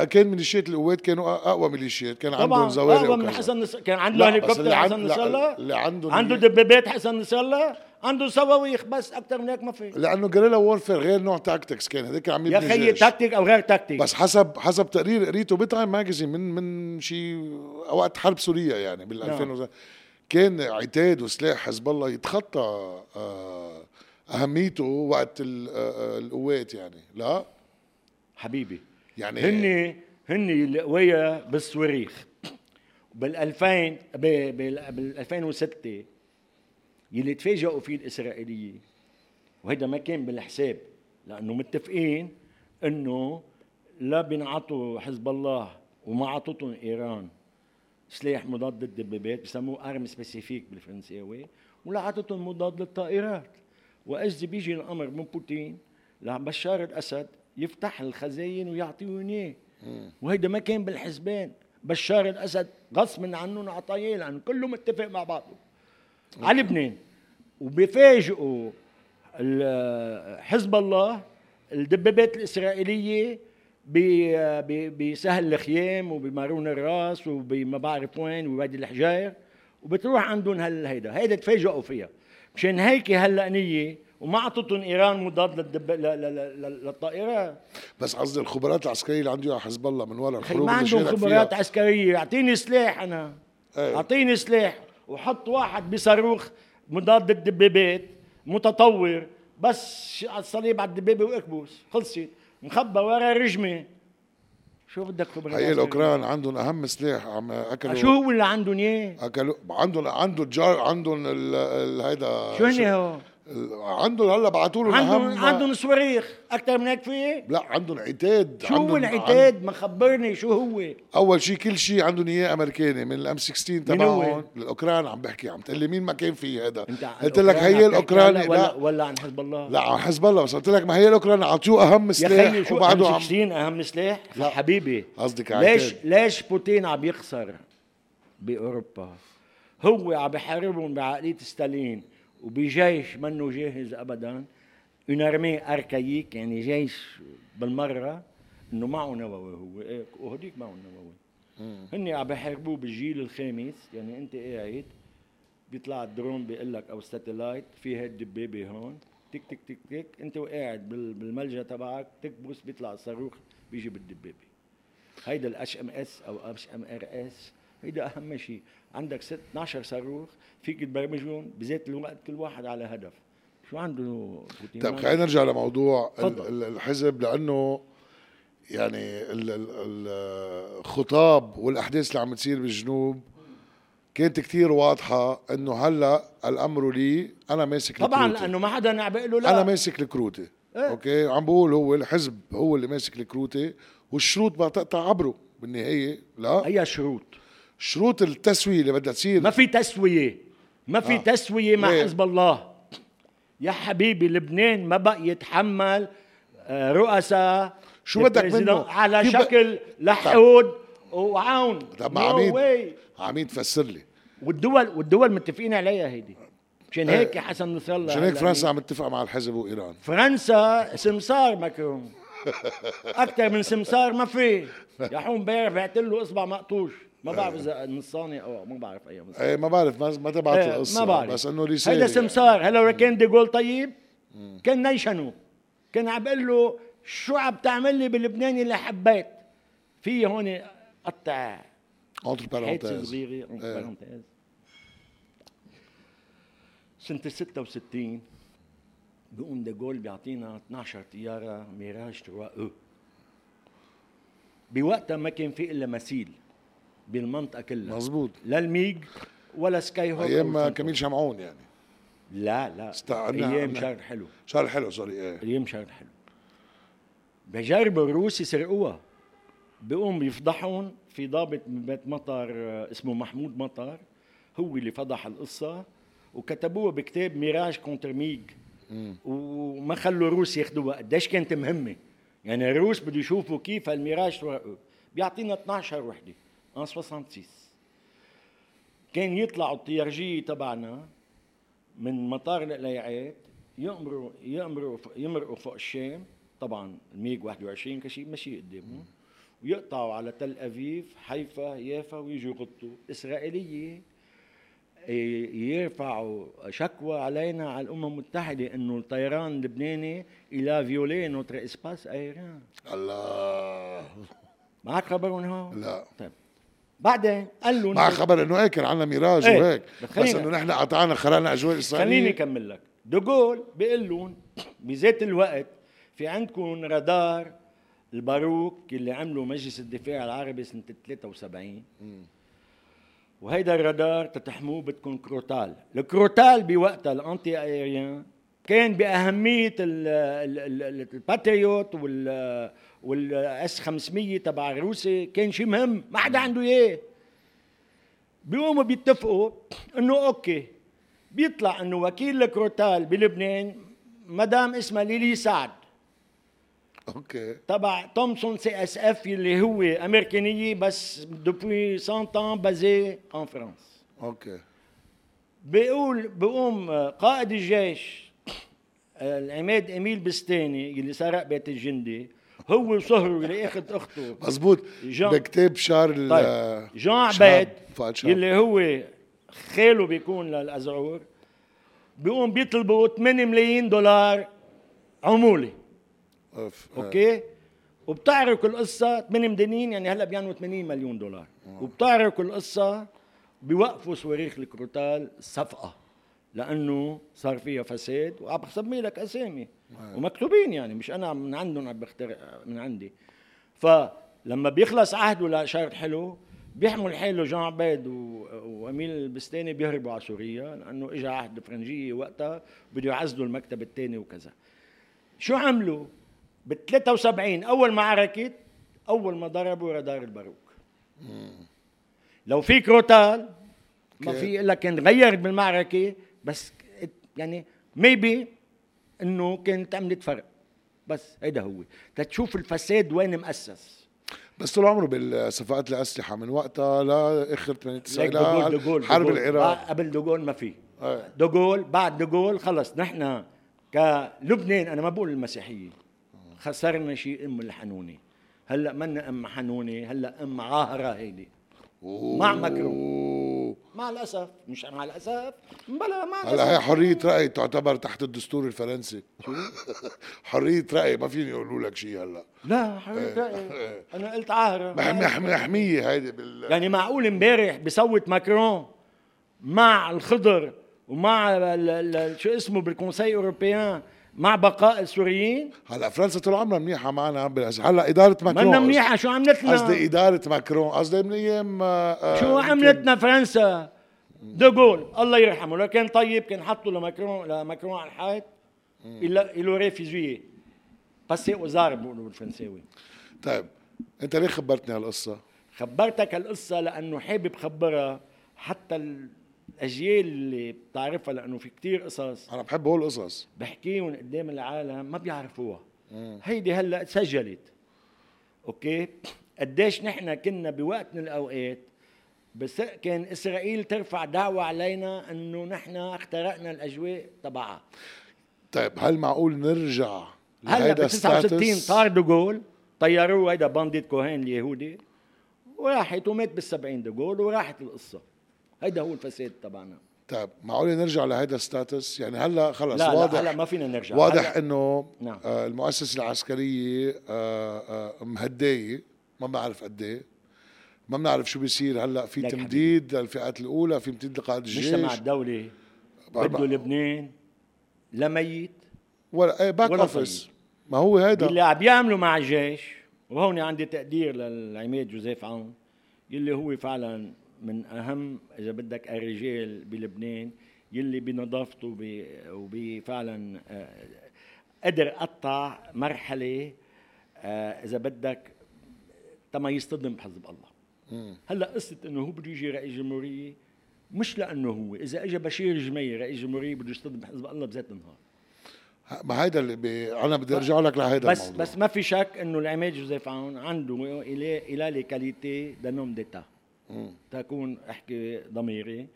كان ميليشيات القوات كانوا أقوى ميليشيات كان عندهم زوارق أقوى من. حسن نصر كان عنده هليكوبتر حسن نصر الله اللي عنده عنده دبابات حسن نصر الله عنده صواريخ بس أكثر من هيك ما في. لأنه guerrilla warfare غير نوع tactics كان. هذاك عم يا خيي جيش. تكتيك أو غير تكتيك بس حسب حسب تقرير قريته ب Time Magazine من من شي وقت حرب سوريا يعني بال نعم. 2000 وز- كان عتاد وسلاح حزب الله يتخطى آه، أهميته وقت آه، آه، القوات يعني. لا؟ حبيبي. يعني هن هن القوية بالصواريخ. بال 2000 بال 2006 يلي تفاجئوا فيه الاسرائيليه وهيدا ما كان بالحساب لأنه متفقين إنه لا بينعطوا حزب الله وما عطتهم إيران. سلاح مضاد للدبابات بسموه ارم سبيسيفيك بالفرنساوي ولا عطتهم مضاد للطائرات. واذ بيجي الأمر من بوتين؟ لبشار الأسد يفتح الخزاين ويعطيهم إياه. وهيدا ما كان بالحسبان. بشار الأسد غصب عنهم عطاياه لأنه كله متفق مع بعضه على لبنان. وبيفاجئوا حزب الله الدبابات الإسرائيلية بسهل الخيام وبمارون الرأس وبما بعرف وين ووادي الحجار وبتروح عندهم هال هيدا. هيدا تفاجئوا فيها. مشان هيك هاللقنيه وما أعطتهم إيران مضاد للدب... للطائرات بس قصدي الخبرات العسكرية اللي عنده حزب الله من وراء الحروب ما عندهم خبرات فيها. عسكرية. أعطيني سلاح أنا. إيه. أعطيني سلاح. وحط واحد بصاروخ مضاد الدبابات متطور بس الصليب على الدبابة واكبس خلصت مخبى ورا رجمة شو بدك خبرات هي؟ الأوكران عندهم أهم سلاح عم أكلوا شو هو اللي عندهم إياه؟ أكلوا عندهم عندهم جار عندهم هيدا شو هن هو؟ عندهم هلا بعثوا لهم عندهم عندهم صواريخ أكثر من هيك في؟ لا عندهم عتاد شو هو العتاد؟ ما خبرني شو هو؟ أول شيء كل شيء عندهم إياه أمريكاني من الأم 16 مين هو؟ تبعهم الأوكران عم بحكي عم تقول لي مين ما كان في هذا عن قلت لك هي الاوكراني هلأ ولا لا ولا عن حزب الله؟ لا على حزب الله بس قلت لك ما هي الاوكران أعطوه أهم يا سلاح شو وبعده عم عم 16 أهم سلاح؟ لا. حبيبي قصدك ليش. ليش بوتين عم يخسر بأوروبا؟ هو عم بحاربهم بعقلية ستالين وبجيش منه جاهز ابدا. une armée archaïque يعني جيش بالمرة إنه معه نووي هو. إيه، وهديك معه نووي. هن عم بحاربوه بالجيل الخامس يعني أنت قاعد بيطلع الدرون بيقول لك أو satellite في هاي الدبابه هون. تك تك تك تك أنت وقاعد بال- بالملجأ تبعك تكبس بيطلع الصاروخ بيجي بالدبابة. هيدا الاتش ام اس أو اتش ام ار اس هيدا أهم شيء عندك ست 12 صاروخ فيك تبرمجهم بذات الوقت كل واحد على هدف شو عنده بوتين طيب خلينا نرجع لموضوع. ال- الحزب لأنه يعني ال- ال- الخطاب والأحداث اللي عم تصير بالجنوب كانت كتير واضحة إنه هلأ الأمر لي أنا ماسك طبعا الكروتة. لأنه ما حدا عم بيقول له لا أنا ماسك الكروتة إيه. أوكي عم بقول هو الحزب هو اللي ماسك الكروتة والشروط ما تقطع عبره بالنهاية لا اي شروط شروط التسوية اللي بدها تصير. ما في تسوية. ما في آه. تسوية مع ليه؟ حزب الله. يا حبيبي لبنان ما بقى يتحمل آه، رؤساء شو بدك منه؟ على ب- شكل لحود وعون. طب No way عميد. عميد فسر لي. والدول والدول متفقين عليها هيدي. مشان إيه. هيك يا حسن نصر الله عشان هيك هلا فرنسا عم تتفق مع الحزب وإيران. فرنسا سمسار ماكرون. أكثر من سمسار ما في. يا حوم بعت له إصبع مقطوش. ما بعرف إذا نصاني أو ما بعرف أي نصاني إيه ما بعرف ما, ما تبعت إيه، القصة ما بعرف. بس إنه رسالة هيدا يعني. سمسار. هلا لو كان ديغول طيب؟ كان نيشنه كان عم بقول له شو عم تعمل لي بلبنان اللي حبيت؟ في هون قطع. entre parenthèses صغيرة إيه. parenthèses سنة 66 بيقوم ديغول بيعطينا 12 طيارة ميراج 3 O. بوقتها ما كان في إلا مثيل بالمنطقة كلها. مزبوط لا الميج ولا سكاي هوك أيام. كميل شمعون يعني. لا لا. استعنا- أيام عنا- شهر حلو. شهر حلو سوري إيه. أيام شهر حلو. بجربوا الروس يسرقوها بيقوم بيفضحهم في ضابط من بيت مطر اسمه محمود مطر هو اللي فضح القصة وكتبوها بكتاب Mirage contre MiG. وما خلوا الروس ياخذوها قديش كانت مهمة. يعني الروس بده يشوفوا كيف الميراج بيعطينا 12 وحدة. en 66 كان يطلعوا الطيارجية تبعنا من مطار القليعات يأمروا يأمروا يمرقوا فوق الشام طبعا الميج 21 كل شيء ماشي قدامهم ويقطعوا على تل ابيب حيفا يافا ويجوا يغطوا اسرائيليه إيه، يرفعوا شكوى علينا على الامم المتحده انه الطيران اللبناني il a violé notre espace aérien الله معك خبرهم هون؟ لا طيب بعدين قال له مع خبر انه إيه كان عندنا ميراج إيه، وهيك. بس انه نحن قطعنا خلقنا أجواء خليني اسرائيليه أكمل لك. دوغول بيقول لهم بذات الوقت في عندكم رادار الباروك اللي عمله مجلس الدفاع العربي سنة 73 وهيدا الرادار تتحموه بدكم كروتال. الكروتال بوقتها ال anti-aérien كان بأهمية ال- ال- ال- ال- الباتريوت وال وال S 500 تبع الروسي كان شيء مهم ما حدا عنده إياه. بيقوموا بيتفقوا إنه أوكي بيطلع إنه وكيل الكروتال بلبنان مدام اسمها ليلي سعد. أوكي. تبع Thomson CSF اللي هو أمريكانية بس depuis 100 ans basée en France أوكي. بيقول بيقوم قائد الجيش العماد إميل بستاني اللي سرق بيت الجندي هو وصهره اللي أخذ أخته. مزبوط. جان- بكتاب شهر ال- طيب. جان عبيد. اللي هو خاله بيكون للأزعور بيقوم بيطلبوا 8 ملايين دولار عمولة. أوف. أوكي؟ وبتعرف القصة 8 ملايين يعني هلأ بيعنوا 80 مليون دولار. وبتعرف القصة بيوقفوا صواريخ الكروتال صفقة. لأنه صار فيها فساد وعم بسمي لك أسامي. ومكتوبين يعني مش أنا من عندهم عم بخترع من عندي. فلما بيخلص عهده لشارل حلو بيحمل حاله جان عبيد و- وأميل البستاني بيهربوا على سوريا لأنه اجى عهد الفرنجيه وقتها بده يعزلوا المكتب الثاني وكذا. شو عملوا؟ بال 73 أول معركه أول ما ضربوا رادار الباروك. لو في كروتال ما. في إلا كان غير بالمعركة بس يعني maybe إنه كانت عملت فرق. بس هيدا هو. تتشوف الفساد وين مؤسس بس طول عمره بالصفقات الأسلحة من وقتها لاخر 98 ليك دوغول لا دوغول حرب. العراق. آه، قبل دوغول ما في. آه. دوغول بعد دوغول خلص. نحن كلبنان أنا ما بقول المسيحيه خسرنا شيء أم الحنونة. هلأ منا أم حنونة؟ هلأ أم عاهرة هيدي. مع. أوه. مع الأسف. مش مع الأسف. بلا مع هلا هي الاسف حرية رأي تعتبر تحت الدستور الفرنسي. حرية رأي ما فيني يقولوا لك شيء هلا. لا حبيبي رأيي. أنا قلت عاهرة. محمي محمي محمية هيدي بال يعني معقول امبارح بصوت ماكرون مع الخضر ومع ال- ال- شو اسمه بالكونسي أوروبيان مع بقاء السوريين؟ هلا فرنسا طول عمرها منيحة معنا هلا إدارة ماكرون. منا منيحة شو عملت قصدي لنا إدارة ماكرون قصدي من أيام آه، شو يمكن- عملتنا فرنسا؟ دوغول الله يرحمه. لو كان طيب كان حطوا لماكرون لماكرون على الحيط الا له ريفيزيي بس وزارة بيقولوا بالفرنساوي. طيب أنت ليه خبرتني هالقصة؟ خبرتك القصة لأنه حابب خبرها حتى الأجيال اللي بتعرفها لأنه في كتير قصص. أنا بحب هول القصص. بحكيهم قدام العالم ما بيعرفوها. هيدي هلأ تسجلت أوكي؟ قديش نحن كنا بوقت من الأوقات بس كان إسرائيل ترفع دعوة علينا إنه نحن اخترقنا الأجواء تبعها. طيب هل معقول نرجع هلأ ب لهيدا 69 status؟ طار دوغول طيروه هيدا بانديت كوهين اليهودي وراحت ومات بال 70 دوغول وراحت القصة. هيدا هو الفساد تبعنا. طيب معقول نرجع لهيدا status؟ يعني هلأ خلص لا واضح لا هلأ ما فينا نرجع. واضح إنه نعم. آه المؤسسة العسكرية آه آه مهدية ما بنعرف قد إيه. ما بنعرف شو بيصير هلأ. في تمديد للفئات الأولى في تمديد لقائد الجيش. مجتمع الدولي بده لبنان لا ميت ولا إيه back office ما هو هيدا. اللي عم يعملوا مع الجيش وهون عندي تقدير للعماد جوزيف عون يلي هو فعلا من أهم إذا بدك الرجال بلبنان يلي بنظافته وب- وبفعلا آه، قدر قطع مرحلة آه، إذا بدك تما يصطدم بحزب الله. هلأ قصة إنه هو بده يجي رئيس جمهورية مش لأنه هو إذا اجى بشير جميل رئيس جمهورية بده يصطدم بحزب الله بذات النهار. ما هيدا اللي بي... أنا بدي أرجع لك لهيدا بس الموضوع. بس ما في شك إنه العماد جوزيف عون عنده il a il a les qualités d'un homme d'État تكون أحكي ضميري.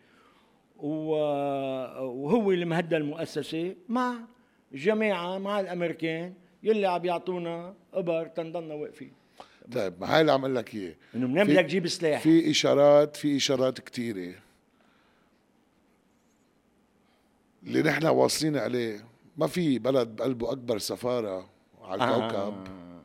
وهو اللي مهدى المؤسسة مع الجماعه مع الأمريكان يلي عم يعطونا ابر تنضلنا واقفين. طيب ما هاي اللي عم أقول لك إياه. إنه منين بدك تجيب سلاح؟ في اشارات في إشارات كثيره اللي نحن واصلين عليه ما في بلد بقلبه أكبر سفارة على الكوكب. آه.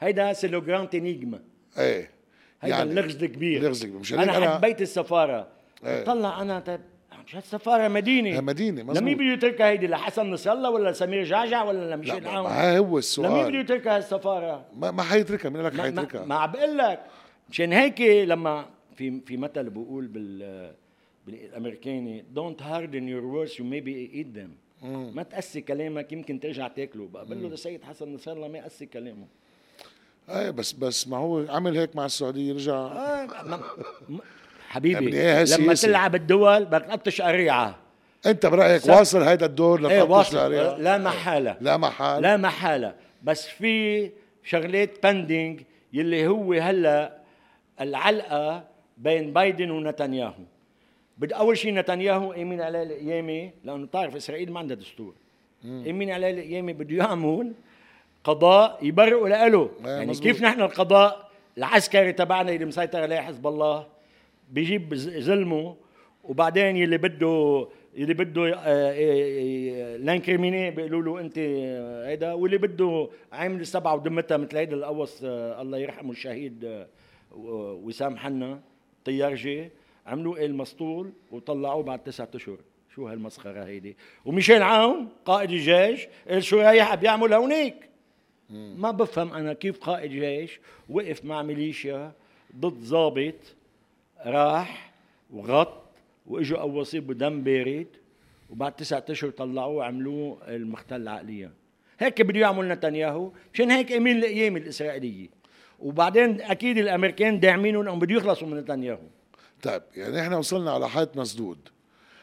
هيدا c'est le grand énigme إيه. هيدا يعني اللغز الكبير. اللغز الكبير. مشان هيك أنا أنا- حبيت السفارة. إيه. طلع أنا طيب مش هالسفاره مدينة. هي مدينة مزبوط لمين بده يتركها هيدي لحسن نصر الله ولا لسمير جعجع ولا لا لمشيل عون ما هو لمين بده السؤال يتركها هالسفاره ما, ما حيتركها مين لك حيتركها. ما عم بقول لك. مشان هيك لما في في مثل بقول بال بالأمريكاني don't harden your words you maybe eat them ما تقسي كلامك يمكن ترجع تاكله. بقول له لسيد حسن نصر الله ما يقسي كلامه. إيه بس بس ما هو عمل هيك مع السعودية رجع. آه ما ما حبيبي بالنهاية لما سياسي. تلعب الدول بدك تقطش قريعة. أنت برأيك سب- واصل هيدا الدور إيه لتقطش واصل. العريق؟ لا محالة. لا محال لا محالة. بس في شغلات بندنج يلي هو هلا العلقة بين بايدن ونتنياهو. بد أول شيء نتنياهو امين عليه القيامه لأنه بتعرف إسرائيل ما عندها دستور. امين علي القيامي بده يعمل قضاء يبرئوا له آه، يعني مزبوط. كيف نحن القضاء؟ العسكري تبعنا اللي مسيطر عليه حزب الله بيجيب ظلمه وبعدين يلي بده يلي بده آه، آه، لانكريميني بيقولوا له أنت هيدا واللي بده عامل السبعة ودمتها مثل هيدا القوص الله يرحمه الشهيد وسام حنا طيارجي عملوا إيه المسطول وطلعوه بعد تسعة أشهر. شو هالمسخرة هيدي؟ وميشيل عون قائد الجيش قال شو رايح؟ بيعمل هونيك. ما بفهم أنا كيف قائد جيش وقف مع ميليشيا ضد ضابط راح وغط وإجوا قواصيه بدم بارد وبعد تسعة أشهر طلعوه وعملوه المختل عقليا هيك بده يعمل نتنياهو مشان هيك أمين القيام الإسرائيلية. وبعدين أكيد الأمريكان داعمينهم انهم بده يخلصوا من نتنياهو. طيب يعني إحنا وصلنا على حيط مسدود.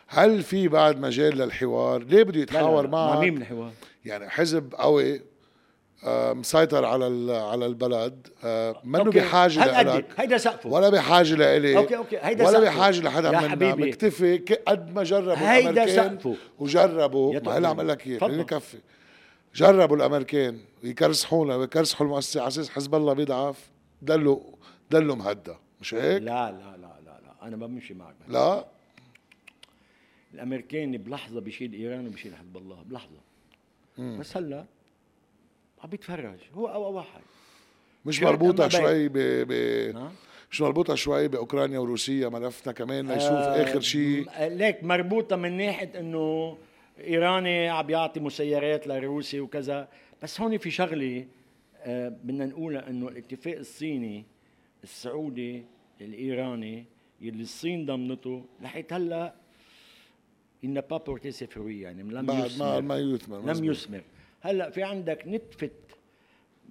هل في بعد مجال للحوار؟ ليه بده يتحاور مع مين الحوار؟ يعني حزب قوي مسيطر على على البلد. منه. بحاجة لك هيدا سقفه. ولا بحاجة لإلي. أوكي، أوكي. هيدا ولا. بحاجة لحدا منا حبيبي. مكتفي. قد ما جربوا هيدا الأمريكان سقفه. وجربوا. ما هلا عم لك اياه. خليني كفي جربوا الأمريكان. يكرسحونا. ويكرسحوا المؤسسة. على أساس حزب الله بيضعف. دلوا دلوا مهدى مش هيك؟ لا لا لا لا لا. أنا بمشي معك. لا؟ الأمريكان بلحظة بيشيل إيران وبيشيل حزب الله. بلحظة. بس هلأ عم بيتفرج. هو اول واحد. مش مربوطة شوي ب... ب... مش مربوطة شوي بأوكرانيا وروسيا ملفنا كمان ليشوف آه، آخر شيء ليك مربوطة من ناحية إنه إيراني عم يعطي مسيرات لروسيا وكذا. بس هون في شغلة آه، بدنا نقولها إنه الاتفاق الصيني السعودي الإيراني يلي الصين ضمنته لحيت هلا il n'a pas porté ses fruits يعني لم ما يثمر. ما يثمر لم. يثمر. هلا في عندك نتفه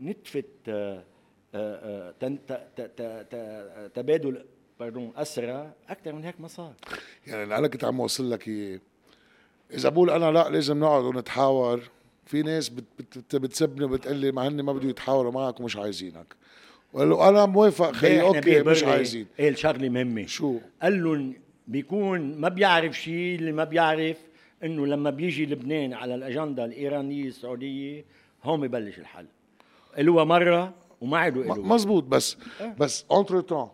نتفه آه، آه، آه، تبادل باردون اسرى أكثر من هيك ما صار يعني أنا كنت عم اوصل لك اياه إذا بقول أنا لا لازم نقعد ونتحاور. في ناس بت بت بت بتسبني وبتقول لي مع هن ما بده يتحاوروا معك ومش عايزينك. وقال له أنا موافق. خي إحنا أوكي مش عايزين. قال شغلة مهمة. شو؟ قال لهم بيكون ما بيعرف شيء اللي ما بيعرف. إنه لما بيجي لبنان على الأجندة الإيرانية السعودية هون ببلش الحل. قالوها مرة وما عادوا قالوها مزبوط بس إيه. بس entre-temps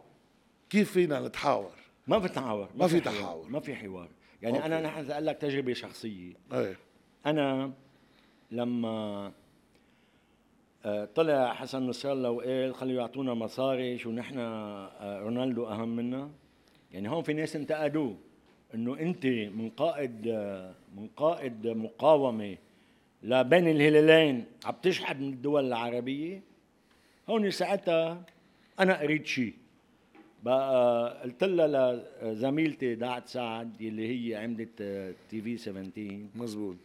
كيف فينا نتحاور؟ ما في تحاور ما في حوار، تحاور. ما في حوار. يعني أوكي. انا نحن أقول لك تجربة شخصية. إيه. أنا لما آه، طلع حسن نصر الله وقال خلوا يعطونا مصاري شو نحن آه، رونالدو أهم منا. يعني هون في ناس انتقدوه. إنه أنت من قائد آه، من قائد مقاومة لبين الهلالين عم تشحد من الدول العربية؟ هون ساعتها أنا اريد شيء بقى قلت لها لزميلتي دعت سعد اللي هي عملت TV 17 مزبوط.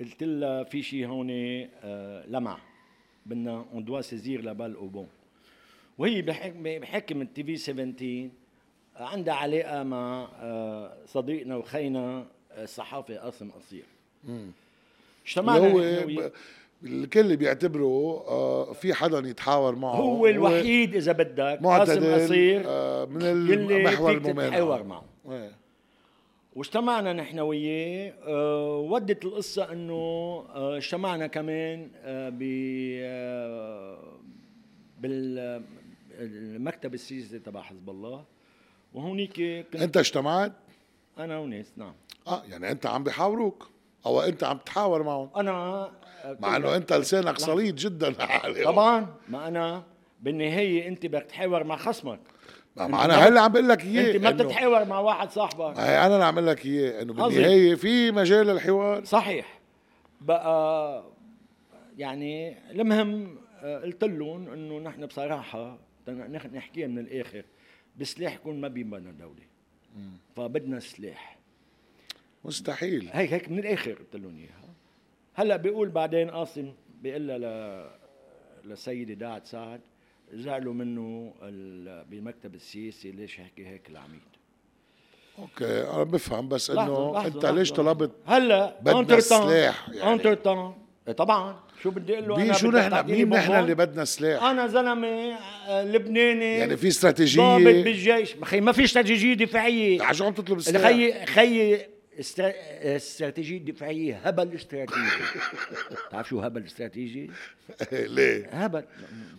قلت لها في شيء هون آه، لمع. بدنا on doit saisir la balle au bond وهي بحكم بحكم ال TV 17 عندها علاقه مع آه، صديقنا وخينا آه، الصحافي قاسم قصير اجتمعنا هو الكل بيعتبره آه في حدا يتحاور معه. هو الوحيد إذا بدك قاسم قصير آه من المحور فيك تتحاور معه. إيه. واجتمعنا نحن وياه. آه، ودت القصة إنه اجتمعنا كمان ب بالمكتب السياسي تبع حزب الله. وهونيك أنت اجتمعت؟ أنا وناس نعم. آه يعني أنت عم بيحاوروك أو أنت عم تحاور معهم. أنا مع إنه أنت لسانك صليد جدا. طبعا ما أنا بالنهاية أنت بدك تحاور مع خصمك. ما أنا هلأ عم بقول لك إياه أنت ما بتتحاور مع واحد صاحبك. هي أنا اللي عم بقول لك إياه إنه. بالنهاية في مجال للحوار صحيح. بقى يعني المهم آه، قلت لهم إنه نحن بصراحة نحكيها من الآخر. بسلاحكم ما بينبنى دوله فبدنا سلاح. مستحيل. هيك هيك من الآخر قلت لهم إياها. هلأ بيقول بعدين قاسم بيقول لها ل للسيده داعت سعد زعلوا منه ال- بالمكتب السياسي ليش حكي هيك العميد okay أنا بفهم بس إنه أنت لحظة، ليش. طلبت هلأ بدنا سلاح؟ يعني. انتر طبعا. شو بدي أقول له؟ أنا شو نحن؟ مين نحن؟ اللي بدنا سلاح؟ أنا زلمة آه، لبناني. يعني في ضابط استراتيجيه بالجيش خي ما في استراتيجية دفاعية. عشان عم تطلب سلاح. خي خي استرا... استراتيجية دفاعية. هبل استراتيجي. تعرف شو هبل استراتيجي؟ ليه؟ هبل.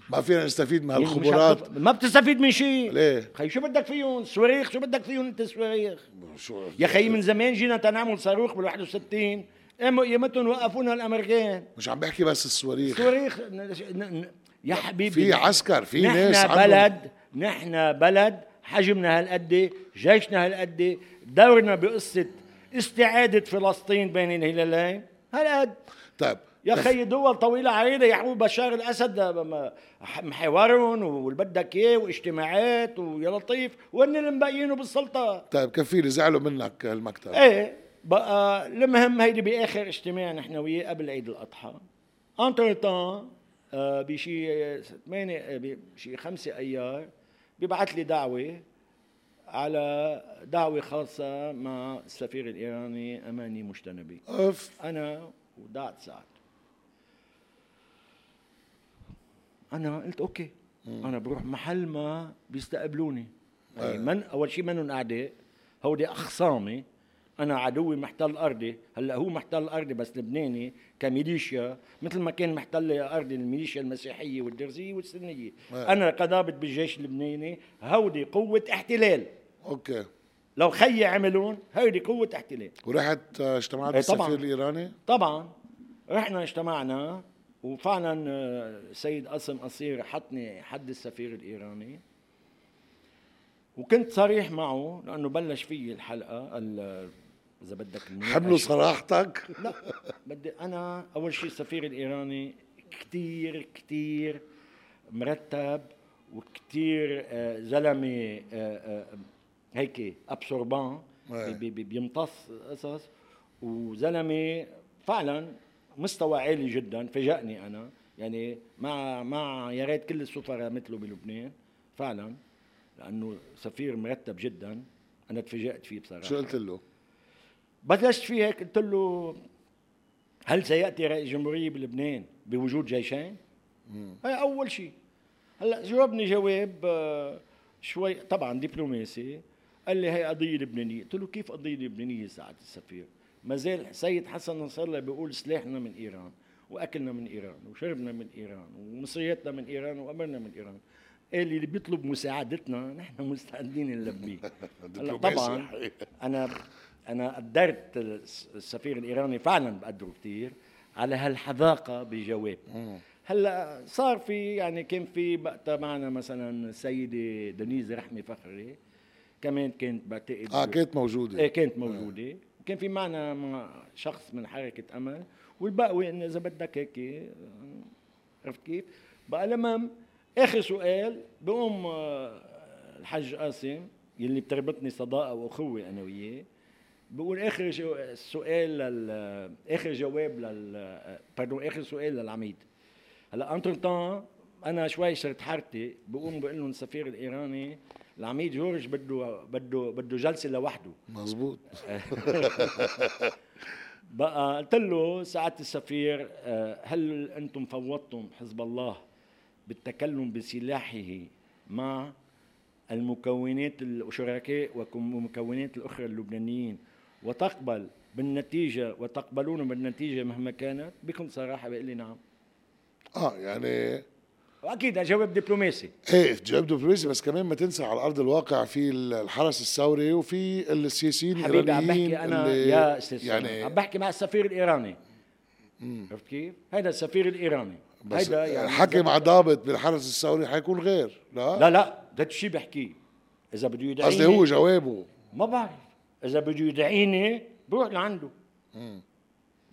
ما فينا نستفيد من يعني هالخبرات. ما بتستفيد من شيء ليه؟ خي شو بدك فيهم؟ صواريخ؟ شو بدك فيهم انت صواريخ؟ شو يا خي من زمان جينا تنعمل صاروخ بال 61 قاموا يمتن وقفونا الأمريكان. مش عم بحكي بس الصواريخ. صواريخ يا حبيبي في عسكر في ناس نحن بلد نحن بلد حجمنا هالقد جيشنا هالقد دورنا بقصة استعادة فلسطين بين الهلالين. هالقد. طيب يا خي دول طويلة عريضة. يا حبيبي بشار الأسد م- محورهم واللي بدك إياه واجتماعات ويا لطيف. وين اللي مبقيينه بالسلطة؟ طيب كفيلي زعلوا منك المكتب. إيه. بقى المهم هيدي بآخر اجتماع نحن وياه قبل عيد الأضحى. entre temps بشي ثمانية بشي خمسة أيار بيبعث لي دعوة على دعوة خاصة مع السفير الإيراني أماني مجتنبي. اوف أنا ودعت سعد أنا قلت okay. أنا بروح محل ما بيستقبلوني. يعني من أول شيء منهم أعداء هودي أخصامي. أنا عدوي محتل أرضي. هلأ هو محتل أرضي بس لبناني كميليشيا مثل ما كان محتل أرضي الميليشيا المسيحية والدرزية والسنية. آه. أنا كضابط بالجيش اللبناني هودي قوة احتلال. أوكي. لو خيي عملون هيدي قوة احتلال. ورحت آه، اجتمعت إيه طبعاً. بالسفير الإيراني؟ طبعا. رحنا اجتمعنا وفعلا آه، السيد قاسم قصير حطني حد السفير الإيراني. وكنت صريح معه لأنه بلش في الحلقة ال- إذا بدك. حملوا صراحتك لا بدي أنا أول شيء السفير الإيراني كثير كثير مرتب وكثير آه، زلمة آه، آه، هيك ابسوربان. بي- بي- بيمتص قصص وزلمة فعلا مستوى عالي جدا فاجأني أنا يعني مع مع يا ريت كل السفراء مثله بلبنان فعلا لأنه سفير مرتب جدا أنا تفاجأت فيه بصراحة شو قلت له؟ بلشت فيه هيك قلت له هل سيأتي رئيس جمهورية بلبنان بوجود جيشين؟ هي أول شيء هلأ جاوبني جواب آه، شوي طبعا دبلوماسي. قال لي هي قضية لبنانية. قلت له كيف قضية لبنانية سعاده السفير؟ ما زال سيد حسن نصر الله بيقول سلاحنا من إيران وأكلنا من إيران وشربنا من إيران ومصرياتنا من إيران وأمرنا من إيران. قال لي اللي بيطلب مساعدتنا نحن مستعدين نلبيه. هلأ طبعا الحقيقة. أنا أنا قدرت السفير الإيراني فعلا بقدره كثير على هالحذاقة بجواب. هلأ صار في يعني كان في وقتها معنا مثلا السيدة دنيز رحمي فخري كمان كانت بعتقد آه كانت موجودة. إيه كانت موجودة. وكان في معنا مع شخص من حركة أمل والباقي انه إذا بدك هيك عرفت كيف؟ بقى المهم آخر سؤال بقوم آه، الحاج قاسم يلي بتربطني صداقة وأخوة أنا وياه. بقول آخر جو- سؤال لل آخر جواب لل باردون آخر سؤال للعميد. هلا انتر تان أنا شوي صرت حارتي بقوم بقول لهم السفير الإيراني العميد جورج بده بده بده جلسة لوحده. مزبوط بقى قلت له سعاده السفير آه، هل أنتم فوضتم حزب الله بالتكلم بسلاحه مع المكونات الشركاء والمكونات الأخرى اللبنانيين وتقبل بالنتيجة وتقبلون بالنتيجة مهما كانت بكل صراحة بيقول لي نعم. آه يعني واكيد جواب دبلوماسي. إيه جواب دبلوماسي بس كمان ما تنسى على أرض الواقع في الحرس الثوري وفي السياسيين حبيبي عم بحكي أنا يا أستاذ يعني عم بحكي مع السفير الإيراني. عرفت كيف؟ هيدا السفير الإيراني. بس هيدا يعني حكي مع ضابط بالحرس الثوري حيكون غير لا, لا لا ده الشيء بحكيه. إذا بده يدعيني قصدي هو جوابه. ما بعرف. إذا بده يدعيني بروح لعنده.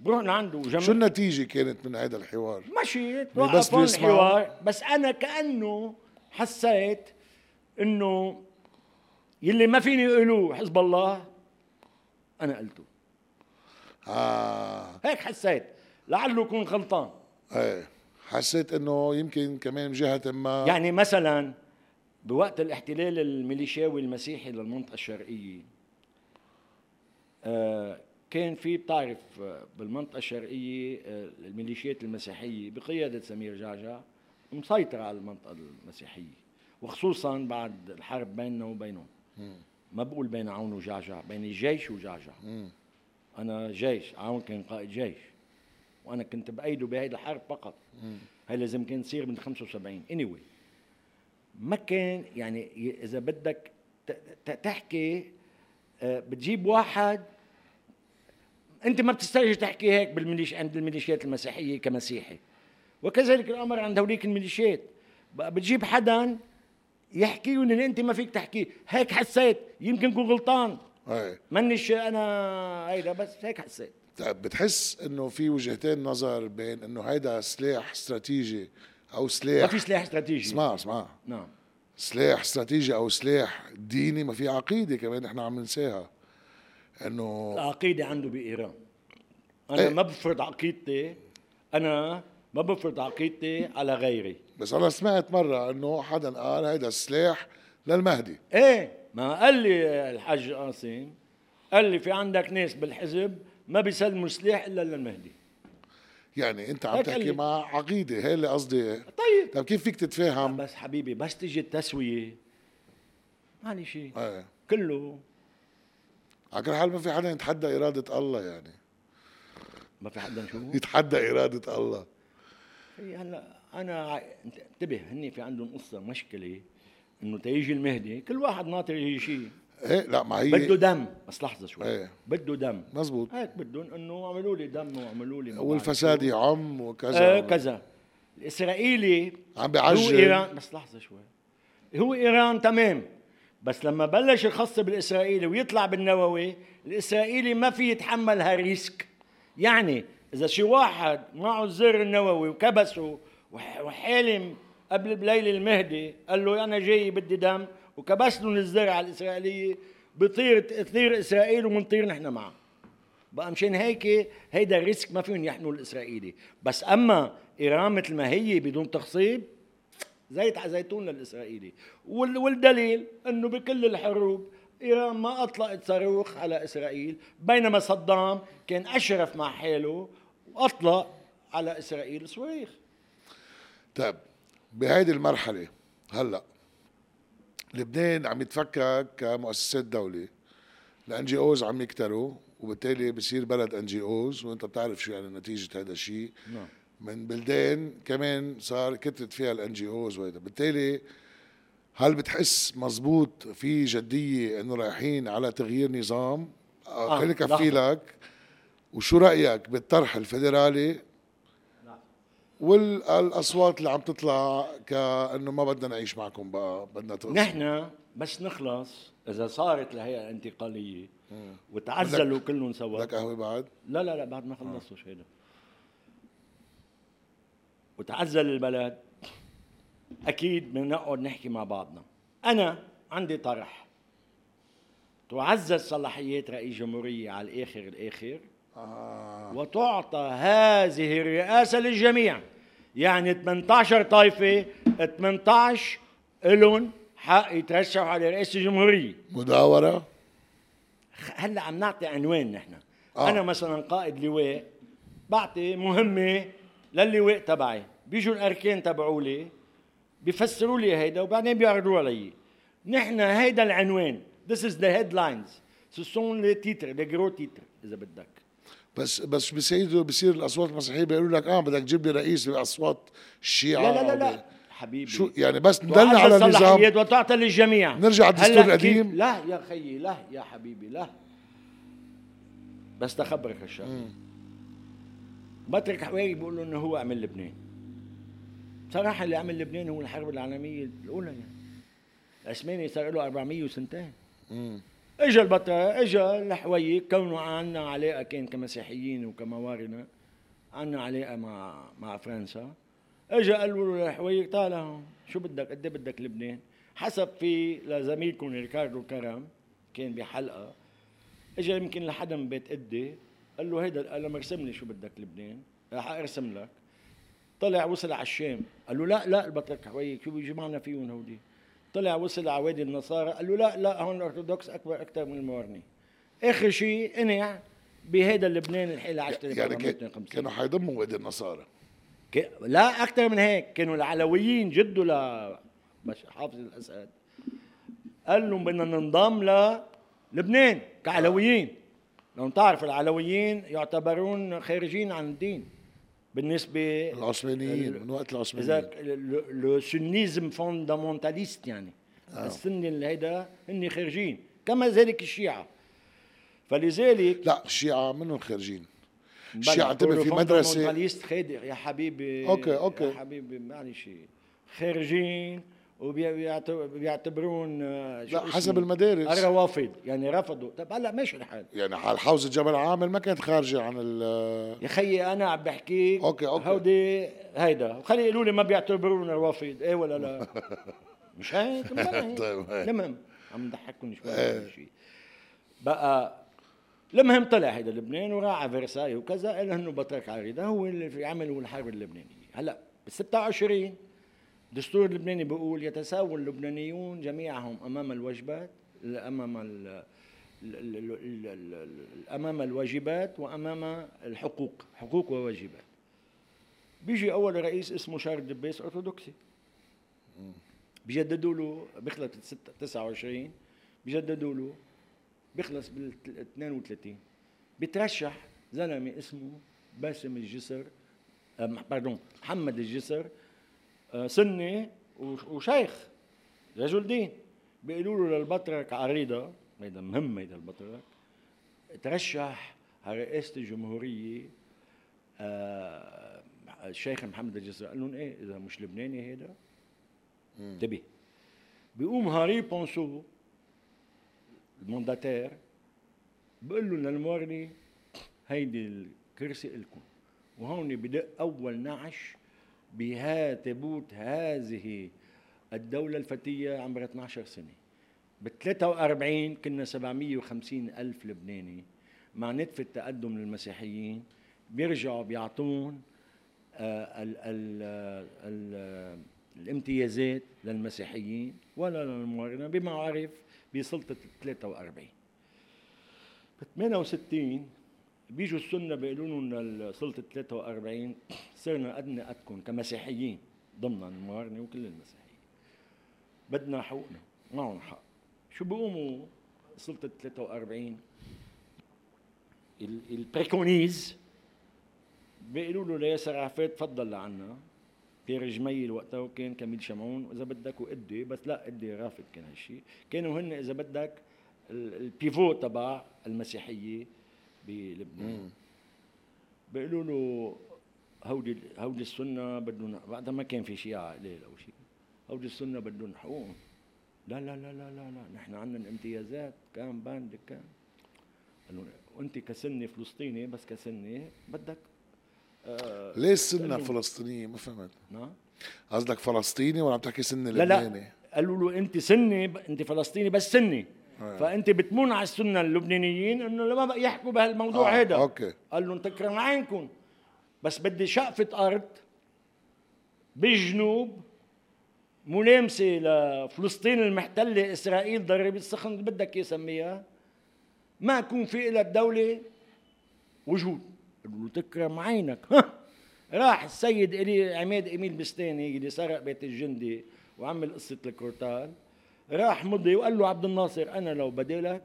بروح لعنده. وجمع شو النتيجة كانت من هذا الحوار؟ مشيت. بس هون بيسمعوا. الحوار. بس أنا كأنه حسيت إنه يلي ما فيني يقولوه حزب الله أنا قلته. آه. هيك حسيت. لعله يكون غلطان. إيه. حسيت إنه يمكن كمان جهة ما يعني مثلا بوقت الاحتلال الميليشياوي المسيحي للمنطقة الشرقية آه، كان في بتعرف آه، بالمنطقة الشرقية آه، الميليشيات المسيحية بقيادة سمير جعجع مسيطرة على المنطقة المسيحية وخصوصا بعد الحرب بيننا وبينهم. ما بقول بين عون وجعجع بين الجيش وجعجع. أنا جيش عاون كان قائد جيش وأنا كنت بأيده بهيدي الحرب فقط. هي لازم كان تصير من 75 اني anyway. ما كان يعني إذا بدك تحكي آه، بتجيب واحد أنت ما بتسترجي تحكي هيك بالميليش عند الميليشيات المسيحية كمسيحي. وكذلك الأمر عند هوليك الميليشيات. بتجيب حدا يحكي اللي أنت ما فيك تحكيه هيك حسيت. يمكن كون غلطان. إيه منش أنا هيدا بس هيك حسيت. طيب بتحس إنه في وجهتين نظر بين إنه هيدا سلاح استراتيجي أو سلاح ما في سلاح استراتيجي. اسمع اسمع. نعم. سلاح استراتيجي أو سلاح ديني ما في عقيدة كمان إحنا عم ننساها. إنه العقيدة عنده بإيران. أنا إيه؟ ما بفرض عقيدتي أنا ما بفرض عقيدتي على غيري. بس أنا سمعت مرة إنه حدا قال هيدا السلاح للمهدي. إيه ما قال لي الحاج قاسم قال لي في عندك ناس بالحزب ما بيسلموا سلاح إلا للمهدي. يعني أنت عم تحكي مع عقيدة هي اللي قصدي. طيب. طيب كيف فيك تتفاهم؟ بس حبيبي بس تيجي التسوية معلش شيء. إيه. كله على كل حال ما في حدا يتحدى إرادة الله يعني. ما في حدا شو يتحدى إرادة الله. هي هلا أنا انتبه هني في عندهم قصة مشكلة إنه تيجي المهدي كل واحد ناطر يجي شيء إيه لا ما هي بده دم. بس لحظة شوي. إيه. بده دم. مزبوط. هيك بدهم إنه اعملوا لي دم واعملوا لي والفساد يعم وكذا. إيه كذا. الإسرائيلي عم بيعجل. هو ايران بس لحظة شوي. هو إيران تمام. بس لما بلش يخص بالإسرائيلي ويطلع بالنووي الإسرائيلي ما في يتحمل هال risque. يعني إذا شي واحد معه الزر النووي وكبسه وحالم قبل بليل المهدي قال له أنا جاي بدي دم وكبس لهم الزر على الإسرائيلية بطير تطير إسرائيل ومنطير نحن معه. بقى مشان هيك هيدا ال risque ما فيهم يحملوا الإسرائيلي. بس أما إيران مثل ما هي بدون تخصيب زيت على زيتون للاسرائيلي والدليل إنه بكل الحروب إيران ما أطلقت صاروخ على إسرائيل بينما صدام كان أشرف مع حاله وأطلق على إسرائيل صواريخ. طيب بهيدي المرحلة هلأ لبنان عم يتفكك كمؤسسات دولة. ال NGOs عم يكتروا وبالتالي بصير بلد NGOs وأنت بتعرف شو يعني نتيجة هذا الشيء. نعم. من بلدان كمان صار كترت فيها الان جي اوز وهذا بالتالي هل بتحس مزبوط في جدية إنه رايحين على تغيير نظام؟ آه خليني كفي لك. وشو رأيك بالطرح الفيدرالي؟ والاصوات اللي عم تطلع كأنه ما بدنا نعيش معكم بقى بدنا تغصب نحن بس نخلص إذا صارت الهيئه الانتقاليه وتعزلوا كلهم سوا. بدك قهوة بعد؟ لا لا لا بعد ما خلصتوا هيدا وتعزل البلد. أكيد بدنا نقعد نحكي مع بعضنا. أنا عندي طرح. تعزز صلاحيات رئيس جمهورية على الآخر الآخر. آه. وتعطى هذه الرئاسة للجميع. يعني 18 طائفة 18 لهم حق يترشحوا على رئاسة الجمهورية. مداورة؟ هلأ عم نعطي عنوان نحن. آه. أنا مثلا قائد لواء بعطي مهمة للواء تبعي. بيجوا الأركان تبعولي بيفسروا لي هيدا وبعدين بيعرضوا علي نحن هيدا العنوان. This is the headlines. Ce sont les titres, les gros titres إذا بدك. بس بس بصير بصير الأصوات المسيحية بيقولوا لك آه بدك تجيب لي رئيس باصوات الشيعة. لا لا لا, لا. حبيبي. شو يعني؟ بس ندلع على النظام. وتعطى للجميع. نرجع الدستور القديم. لا يا خيي لا يا حبيبي لا. بس تخبرك الشغله بطرك حواري بيقول له إنه هو عمل لبنان. صراحة اللي عمل لبنان هو الحرب العالمية الأولى يعني. العثماني صار له 400 وسنتين. اجى البطل اجى الحويي كونه عنا علاقة كان كمسيحيين وكموارنه عنا علاقة مع مع فرنسا. اجى قال له الحويي هون شو بدك قد إيه بدك لبنان؟ حسب في لزميلكم ريكاردو كرم كان بحلقة. اجى يمكن لحدا من بيت إده قال له هيدا له ارسم لي شو بدك لبنان؟ رح ارسم لك. طلع وصل على الشام. قال له لا لا البطرك حويك شو بيجي معنا فيهم هودي. طلع وصل على وادي النصارى. قال له لا لا هون الارثوذكس أكبر أكثر من الموارنة. آخر شيء انع بهذا لبنان الحالي 10000 يعني كانوا حيضموا وادي النصارى. لا أكثر من هيك. كانوا العلويين جدوا ل حافظ الأسد. قال لهم بدنا ننضم للبنان كعلويين. لو تعرف العلويين يعتبرون خارجين عن الدين بالنسبة العثمانيين ال- من وقت إذا العثمانيين لو سنيزم فوندامونتاليست يعني. آه. السني اللي هيدا هن خارجين كما ذلك الشيعة. فلذلك لا الشيعة منهم خارجين. الشيعة انتبه في كله مدرسة fondamentaliste خادع يا حبيبي okay، okay. يا حبيبي معلش. خارجين وبيعتبرون آه، لا حسب؟ المدارس. الروافض يعني رفضوا. طب هلا ماشي الحال يعني حال حوزة جبل عامل ما كانت خارجة عن ال يا خيي أنا عم بحكيك okay، okay. هودي هيدا. وخلي يقولوا لي ما بيعتبرونا روافض إيه ولا لا؟ مش هيك؟ طيب،. المهم عم نضحككم شوي إيه. على شيء بقى المهم طلع هيدا لبنان وراح على فرساي وكذا قال إنه بطرك عريضه هو اللي في عمل الحرب اللبنانية. هلا بال 26 الدستور اللبناني بيقول يتساوى اللبنانيون جميعهم أمام الواجبات أمام ال أمام الواجبات وأمام الحقوق حقوق وواجبات. بيجي أول رئيس اسمه شارل دبيس ارثوذكسي بيجددوا له بيخلص بال 29 بيجددوا له بيخلص بال 32 بيترشح زلمة اسمه باسم الجسر باردون محمد الجسر سني وش- وشيخ رجل دين. بيقولوا له للبطرك عريضة هيدا مهم هيدا البطرك ترشح على رئاسه الجمهورية آه، الشيخ محمد الجسر قال لهم إيه إذا مش لبناني هيدا؟ انتبه. بيقوم هنري بونسو ال mandataire بقول له للموارنة هيدي الكرسي إلكم. وهون بدق أول نعش بها تابوت هذه الدولة الفتية عمرها 12 سنة. ب 43 كنا 750 ألف لبناني مع نتف التقدم للمسيحيين بيرجعوا بيعطون آه، ال ال ال الامتيازات للمسيحيين ولا للموارنة بما عرف بسلطة 43 ب 68 بيجوا السنة بيقولوا لنا سلطة 43 صرنا أدنى قدكم كمسيحيين ضمن الموارنة وكل المسيحيين. بدنا حقوقنا معهم حق. شو بيقوموا سلطة 43 ال- البريكونيز بيقولوا له لياسر عرفات تفضل لعنا. بيير جميل وقتها وكان كميل شمعون واذا بدك وإده بس لا إده رافض كان هالشيء كانوا هن إذا بدك ال- ال pivot تبع المسيحية بلبنان. بيقولوا له هودي هودي السنة بدهم وقتها ما كان في شيعة قليل أو شيء. هودي السنة بدهم حقوقهم لا لا لا لا لا لا. نحن عندنا الامتيازات كان باند كان قالوا وانت كسني فلسطيني بس كسني بدك آه ليه له- فلسطينية؟ ما فهمت. نعم. قصدك فلسطيني ولا عم تحكي سنة لا لا. لبناني؟ قالوا له أنت سني أنت فلسطيني بس سني. فأنت بتمون على السنة اللبنانيين إنه لما بقى يحكوا بهالموضوع آه، هذا okay. قال لهم تكرم عينكم. بس بدي شقفة أرض بالجنوب ملامسة لفلسطين المحتلة إسرائيل ضرب السخن اللي بدك يسميها. ما يكون في لها الدولة وجود. قالوا له تكرم عينك. ها راح السيد إلي عماد اميل بستاني اللي سرق بيت الجندي وعمل قصة الكورتال. راح مضي وقال له عبد الناصر أنا لو بدالك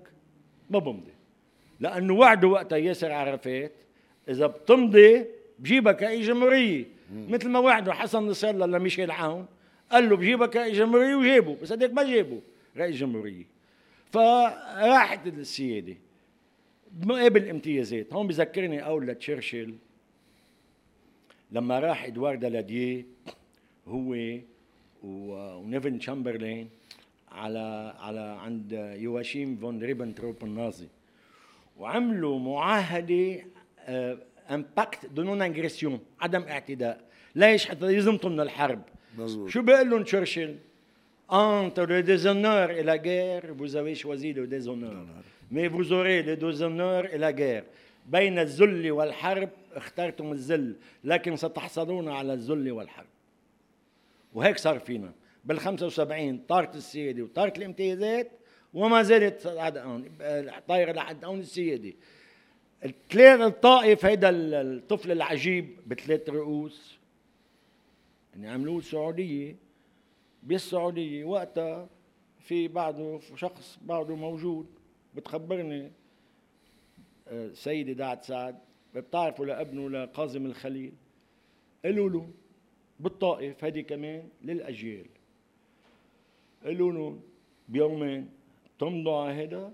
ما بمضي. لأنه وعده وقتها ياسر عرفات إذا بتمضي بجيبك رئيس جمهورية. مثل ما وعده حسن نصر الله لميشيل عون قال له بجيبك رئيس جمهورية وجابه بس هديك ما جابه رئيس جمهورية. فراحت السيادة مقابل امتيازات. هون بذكرني قول لتشرشل لما راح ادوار دالاديه هو ونيفن تشامبرلين على على عند يواشيم فون ريبنتروب النازي. وعملوا معاهدة un pacte de non-agression عدم اعتداء. ليش حتى يزمطوا من الحرب. مزبوط. شو بيقول لهم تشرشل؟ Entre le déshonneur et la guerre, vous avez choisi le déshonneur. Mais vous aurez le déshonneur et la guerre. بين الذل والحرب اخترتم الذل لكن ستحصلون على الذل والحرب. وهيك صار فينا. بال 75 طارت السياده وطارت الامتيازات وما زالت طايره لحد الان السياده الثلاث الطائف هيدا الطفل العجيب بثلاث رؤوس يعني عملوه السعودية. بالسعودية وقتها في بعده شخص بعده موجود بتخبرني السيدة دعت سعد بتعرفوا لابنه لقاسم الخليل. قالوا له بالطائف هذه كمان للأجيال. قالوا له بيومين تمضوا على هذا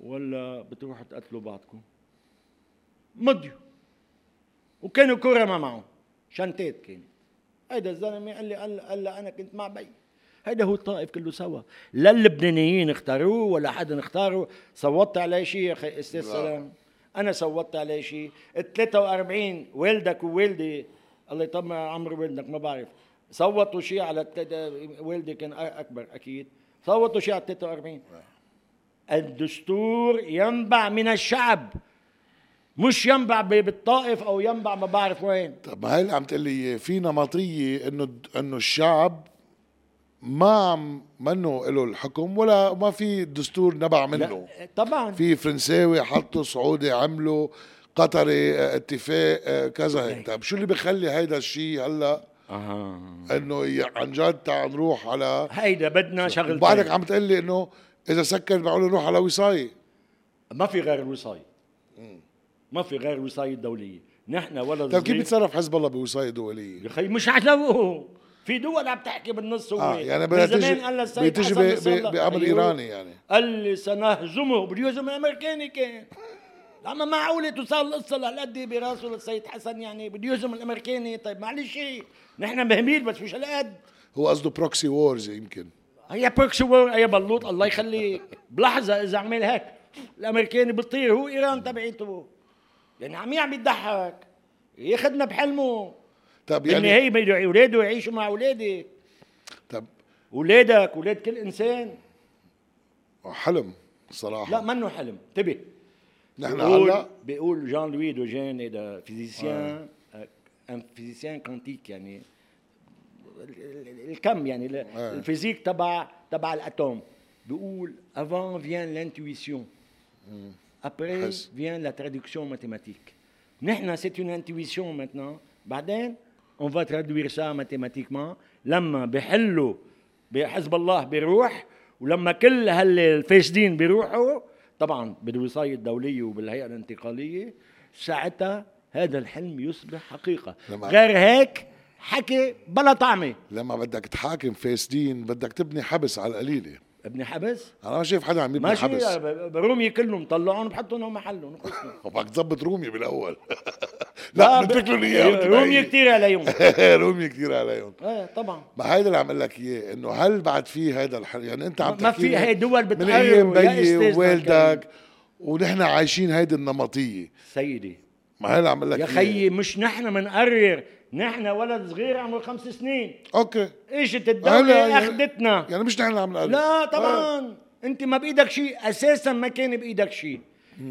ولا بتروحوا تقتلوا بعضكم؟ مضيوا. وكانوا كرماء معه شنتات كانت. هيدا الزلمة قال لي قال, قال أنا كنت مع بي. هيدا هو الطائف كله سوا. لا اللبنانيين اختاروه ولا حدا اختاره. صوتت عليه شيء يا أخي أستاذ سلام؟ أنا صوتت عليه شيء ال 43 والدك ووالدي الله يطمع عمر والدك ما بعرف. صوتوا شيء على والدي كان أكبر أكيد. صوتوا شيء على 43 الدستور ينبع من الشعب. مش ينبع بالطائف أو ينبع ما بعرف وين. طب ما هي اللي عم تقول لي في نمطية إنه إنه الشعب ما عم منه له الحكم ولا ما في دستور نبع منه. طبعا. في فرنساوي حطوا سعودي عملوا قطري اتفاق كذا. هيك طيب شو اللي بخلي هيدا الشيء هلا أها. إنه عن جد تعال نروح على هيدا بدنا شغل وبعدك عم تقول لي إنه إذا سكر معقول نروح على وصاية. ما في غير الوصايه ما في غير الوصايه الدوليه نحن ولا طيب كيف بيتصرف حزب الله بوصاية دولية؟ يا خي مش على في دول عم تحكي بالنص هو. آه يعني بتجي بتجي بامر إيراني يعني. قال لي سنهزمه بده يهزم الأمريكاني كان. لما معقولة توصل القصة لهالقد براسه للسيد حسن يعني بده يهزم الأمريكاني؟ طيب معلش نحن بهميل بس مش هالقد. هو قصده proxy wars يمكن. هي proxy war هي بلوط الله يخليك. بلحظة إذا عمل هيك الأمريكاني بيطير هو إيران تبعيته. يعني عم يعم يضحك ياخذنا بحلمه. طب يعني هي بده أولاده يعيشوا مع اولادك طب أولادك أولاد كل إنسان. حلم صراحة. لا منه حلم. انتبه. نحن هلا بيقول جان لوي دوجين هذا physicien un physicien quantique يعني الكم يعني. ال physique تبع تبع ال atome بيقول avant vient l'intuition. Après vient la traduction mathématique. نحن c'est une intuition maintenant. بعدين on va traduire ça mathématiquement. لما بحلوا بحزب الله بيروح ولما كل هالفاسدين بيروحوا طبعا بالوصايه الدوليه وبالهيئه الانتقاليه ساعتها هذا الحلم يصبح حقيقة. غير هيك حكي بلا طعمه لما بدك تحاكم فاسدين بدك تبني حبس على القليلة. أبني حبس؟ أنا ما شايف حدا عم يبني حبس. ماشي رومي كلهم طلعون بحطهم محلهم. وبدك تظبط رومي بالأول. لا بدك لهم اياه رومي كثير عليهم. رومي كثير عليهم. إيه طبعا. ما هيدا اللي عم أقول لك إياه إنه هل بعد في هذا الحل يعني أنت عم ما في هي دول بتقرر من أيام بيي ووالدك ونحن عايشين هيدي النمطية. سيدي. ما هي اللي عم لك يا خيي مش نحن بنقرر نحن ولد صغير عمره خمس سنين. أوكي. اجت الدولة يعني أخذتنا؟ يعني مش نحن اللي عم نقرر لا طبعا. آه. أنت ما بإيدك شيء. أساسا ما كان بإيدك شيء.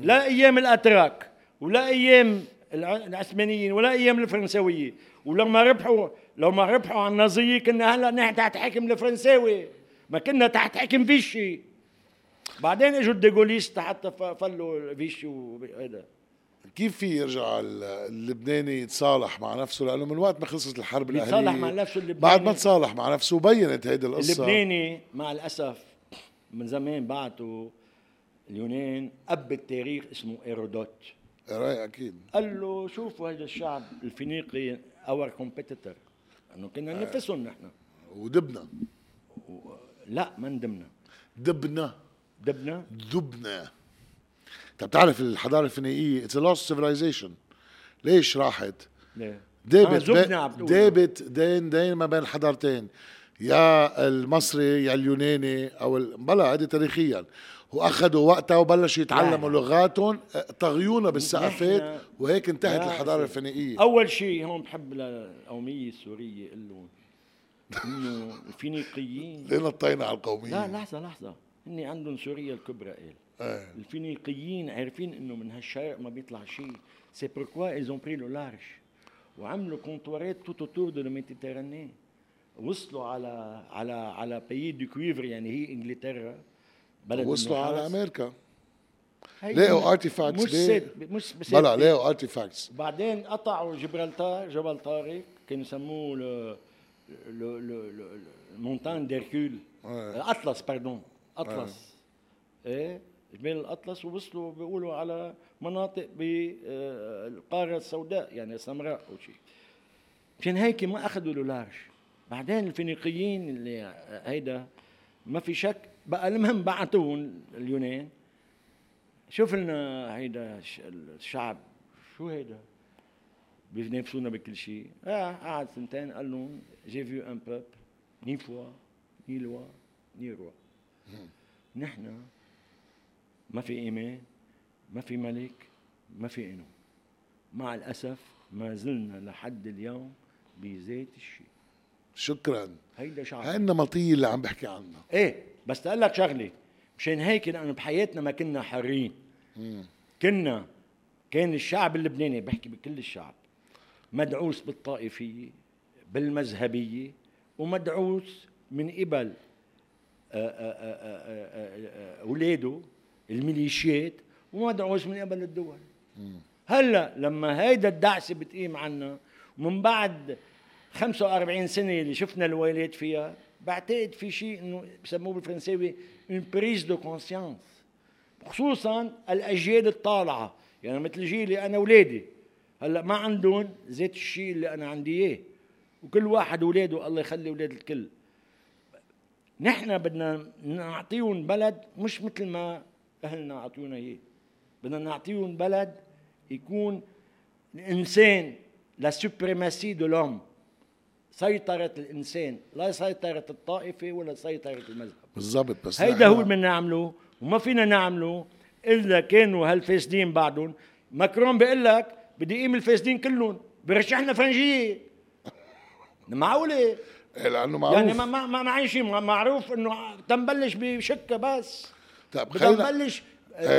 لا أيام الأتراك ولا أيام العثمانيين ولا أيام الفرنساوية. ولما ربحوا لو ما ربحوا على النازيه كنا هلأ نحن تحت حكم الفرنساوي. ما كنا تحت حكم فيشي. بعدين إجوا الديغوليست حتى فلوا فيشي وهذا كيف في يرجع اللبناني يتصالح مع نفسه؟ لأنه من وقت ما خلصت الحرب الأهلية يتصالح مع نفسه اللبناني. بعد ما تصالح مع نفسه وبينت هيدي القصة. اللبناني مع الأسف من زمان بعتوا اليونان أب التاريخ اسمه إيرودوت. إيه أكيد. قال له شوفوا هذا الشعب الفينيقي our competitor إنه كنا ننافسهم نحن. ودبنا و... لا ما ندمنا دبنا دبنا دبنا انت بتعرف الحضارة الفينيقيه it's lost civilization ليش راحت؟ ليه؟ دابت آه دابت دين دين ما بين الحضارتين. يا المصري يا اليوناني أو بلا هذه تاريخيا. واخذوا وقتها وبلشوا يتعلموا لغاتهم طغيونا بالسقفات وهيك انتهت الحضارة الفينيقيه أول شيء هون بحب للقوميه السورية أقول لهم إنه الفينيقيين ليه نطينا على القومية؟ لا لحظة لحظة. هن عندهم سوريا الكبرى قال. الفينيقيين عارفين إنه من هالشرق ما بيطلع شيء. c'est pourquoi ils ont pris le large وعملوا comptoir ات tout autour de ال Méditerranée وصلوا على على على pays de cuivre يعني هي إنجلترا بلد وصلوا على أمريكا. لقوا artifacts مش سيد مش بس بلا لقوا artifacts بعدين قطعوا جبرالتار جبل طارق كانوا يسموه le le ال montagne d'Hercule اطلس pardon اطلس إيه؟ جبال الأطلس ووصلوا بيقولوا على مناطق بالقاره السوداء يعني السمراء أو شيء. مشان هيك ما أخذوا le large بعدين الفينيقيين اللي هيدا ما في شك بقى المهم بعثوهم اليونان. شوف لنا هيدا الشعب شو هيدا؟ بينافسونا بكل شيء. آه قعد سنتين قال لهم j'ai vu un peuple ني فوا ني لوا ني روا نحن ما في ايمان ما في ملك ما في قانون مع الأسف ما زلنا لحد اليوم بذات الشيء. شكرا. هيدا شعب هاي النمطيه اللي عم بحكي عنها. إيه بس أقول لك شغلة. مشان هيك لأنه بحياتنا ما كنا حرين. كنا كان الشعب اللبناني بحكي بكل الشعب مدعوس بالطائفية بالمذهبية ومدعوس من قبل آه، آه، آه، أولاده الميليشيات ومدعوس من قبل الدول. هلا لما هيدا الدعسه بتقيم عنا ومن بعد 45 سنة اللي شفنا الويلات فيها بعتقد في شيء إنه بسموه بالفرنساوي une prise de conscience خصوصا الأجيال الطالعة. يعني مثل جيلي أنا اولادي هلا ما عندهم ذات الشيء اللي أنا عندي إياه. وكل واحد اولاده الله يخلي أولاد الكل. نحن بدنا نعطيهم بلد مش مثل ما أهلنا أعطونا اياه بدنا نعطيهم بلد يكون الإنسان la suprématie de l'homme سيطرة الإنسان لا سيطرة الطائفة ولا سيطرة المذهب. بالضبط بس هيدا هو اللي بدنا نعمله وما فينا نعمله إلا كانوا هالفاسدين بعدهم. ماكرون بيقول لك بدي أقيم الفاسدين كلهم برشحنا فرنجية. معقولة؟ إيه، لأنه معروف. يعني ما ما ما شيء معروف إنه تنبلش بشكة بس. طيب بدنا خلينا نبلش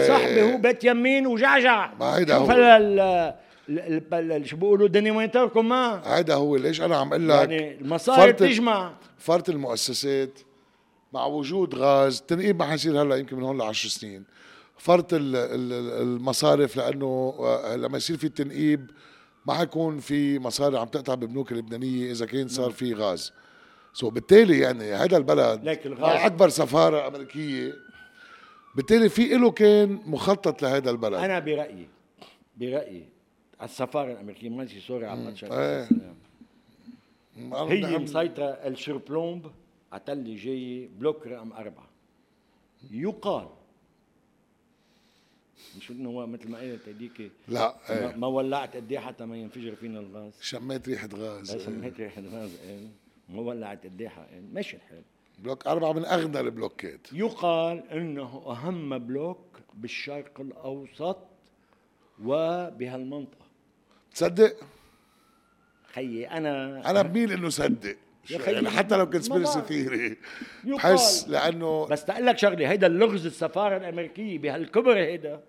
صاحبي هو بيت يمين وجعجع ما هيدا هو. شو بيقولوا ديناميتور كمان. هذا هو. ليش أنا عم أقول لك؟ يعني المصاري بتجمع. فرط المؤسسات مع وجود غاز تنقيب ما حيصير هلا يمكن من هون ل 10 سنين. فرط ال- ال- المصارف لأنه آه، لما يصير في تنقيب ما حيكون في مصاري عم تقطع ببنوك اللبنانية إذا كان صار في غاز. so بالتالي يعني هذا البلد لك الغاز- أكبر سفارة أمريكية. بالتالي في له كان مخطط لهذا البلد. أنا برأيي برأيي على السفارة الأمريكية ماشي sorry على الماتش إيه. هي مسيطرة الشربلومب على تل جاي بلوك رقم أربعة. يقال مش انه هو مثل ما قلت هديك لا ما- إيه ما ولعت قد إيه حتى ما ينفجر فينا الغاز؟ شميت ريحة غاز. بس سميت ريحة غاز قال ما ولعت قد إيه ماشي الحال. بلوك أربعة من أغنى البلوكات. يقال إنه أهم بلوك بالشرق الأوسط وبهالمنطقة. تصدق؟ خيي أنا أنا بميل إنه صدق. يعني؟ حتى لو conspiracy بعرف. theory. بحس لأنه بس تقول لك شغلة هيدا اللغز السفارة الأمريكية بهالكبر هيدا. يعني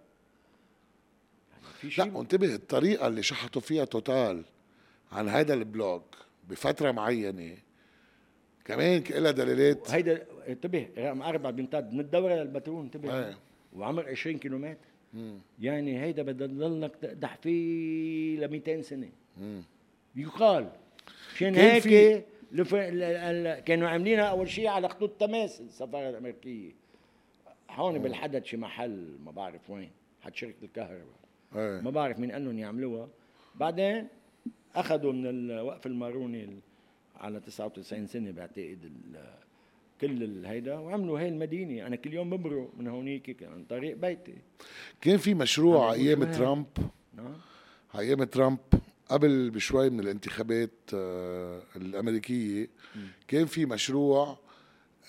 في لا شيء وانتبه الطريقة اللي شحطوا فيها توتال عن هذا البلوك بفترة معينة كمان لها دلالات. هيدا انتبه رقم أربعة بيمتد من الدورة للبترول انتبه. وعمر 20 كيلومتر. يعني هيدا بدها تضلك تقدح فيه ل 200 سنة يقال. مشان هيك في- لف... ال... ال... كانوا عاملينها أول شيء على خطوط تماس السفارة الأمريكية. هون بالحدث شي محل ما بعرف وين حد شركة الكهرباء. ما بعرف مين قال لهم يعملوها. بعدين أخذوا من الوقف الماروني ال- على 99 سنة بعتقد كل الهيدا وعملوا هاي المدينة. أنا كل يوم بمرق من هونيك عن طريق بيتي. كان في مشروع هيك؟ ترامب. نعم أيام ترامب قبل بشوي من الانتخابات آه، الأمريكية كان في مشروع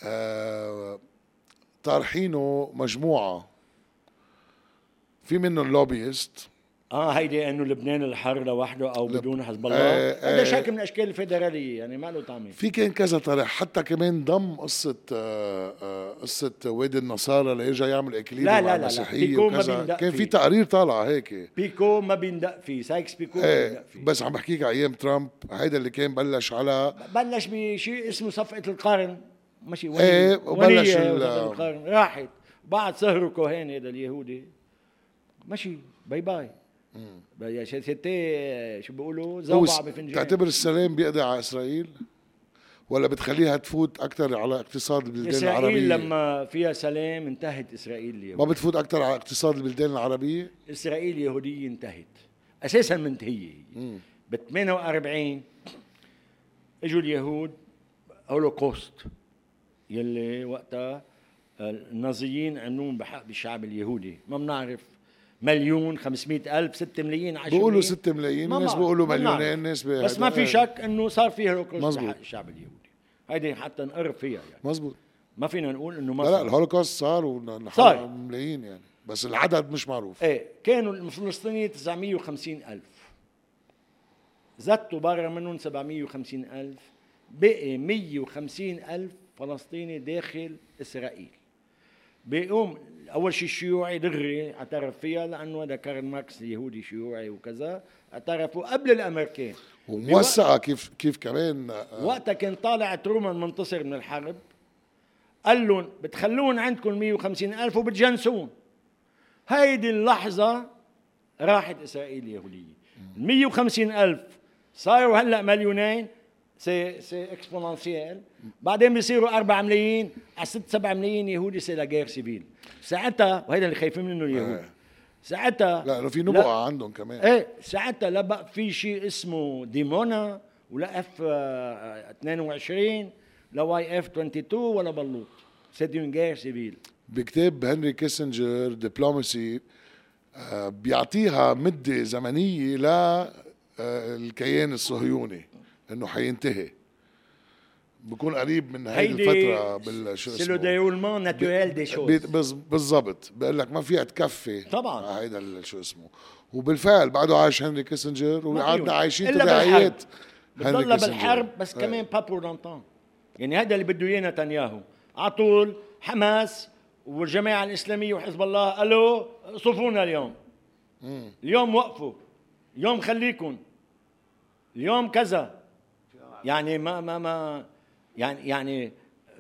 آه، طارحينه مجموعة. في منهم lobbyist. آه هيدي إنه لبنان الحر لوحده أو بدون حزب الله. آه، هذا آه. شكل من أشكال الفيدرالية يعني ما له طعمة. في كان كذا طرح حتى كمان ضم قصة آه، آه، قصة وادي النصارى ليرجع يعمل اكليل لا، لا، لا، لا. بيكون ما بيندق كان في فيه. تقارير طالعة هيك. بيكو ما بيندق فيه. سايكس بيكو ما إيه بيندق فيه. بس عم بحكيك على أيام ترامب هيدا اللي كان بلش على بلش بشيء اسمه صفقة القرن. ماشي ولي إيه، وبلش القرن. راحت. بعد صهره كوشنر هذا اليهودي. ماشي bye bye. يا ستي شو بيقولوا؟ هو زوبع س- بفنجان. تعتبر السلام بيقضي على إسرائيل؟ ولا بتخليها تفوت أكثر على اقتصاد البلدان إسرائيل العربية؟ لما فيها سلام انتهت إسرائيل ما اليهوديه بتفوت أكثر على اقتصاد البلدان العربية؟ إسرائيل اليهودية انتهت. أساسا منتهيه هي ب 48 إجوا اليهود هولوكوست يلي وقتها النازيين عملوهم بحق بالشعب اليهودي. ما بنعرف مليون 500 ألف 6 ملايين 10 بيقولوا ملايين. 6 ملايين ما ناس بعرف، بيقولوا. مليونين ناس بي- بس ما في إيه. شك إنه صار في هولوكوست. بحق الشعب اليهودي هيدي حتى نقرب فيها يعني مزبوط ما فينا نقول إنه ما لا لا. الهولوكوست صار صار. ملايين يعني بس العدد مش معروف إيه كانوا الفلسطينيين 950 ألف زتوا برا منهم 750 ألف بقي 150 ألف فلسطيني داخل إسرائيل بيقوم أول شيء الشيوعي دغري أعترف فيها لأنه هذا كارل ماركس يهودي شيوعي وكذا. أعترفوا قبل الأمريكان. وموثقه كيف كيف كمان آه، وقتها كان طالع ترومان منتصر من الحرب. قال لهم بتخلون عندكم 150 ألف وبتجنسون. هيدي اللحظة راحت إسرائيل اليهودية. 150 ألف صاروا هلأ مليونين c'est c'est exponentiel بعدين بيصيروا 4 ملايين. على 6 7 ملايين يهودي c'est la guerre civile ساعتها وهذا اللي خايفين منه اليهود. إيه. ساعتها لا في. نبقه عندهم كمان. إيه ساعتها لا بقى في شيء اسمه ديمونا ولا اف 22 لا واي إف 22 ولا بلوط. c'est une guerre civile بكتاب هنري كيسنجر دبلوماسي آه، بيعطيها مدة زمنية للكيان الصهيوني إنه حينتهي. بكون قريب من هيدي الفترة بالشو c'est le اسمه déroulement naturel des choses. بالضبط. بقول لك ما فيها تكفي طبعاً. هيدا شو اسمه. وبالفعل بعده عايش هنري كيسنجر وقعدنا. عايشين تداعيات. بتضلها بالحرب. بس إيه. كمان pas pour longtemps يعني هذا اللي بده إياه نتنياهو. على طول حماس والجماعة الإسلامية وحزب الله ألو صفونا اليوم. اليوم وقفوا. اليوم خليكم اليوم كذا. يعني ما ما ما يعني يعني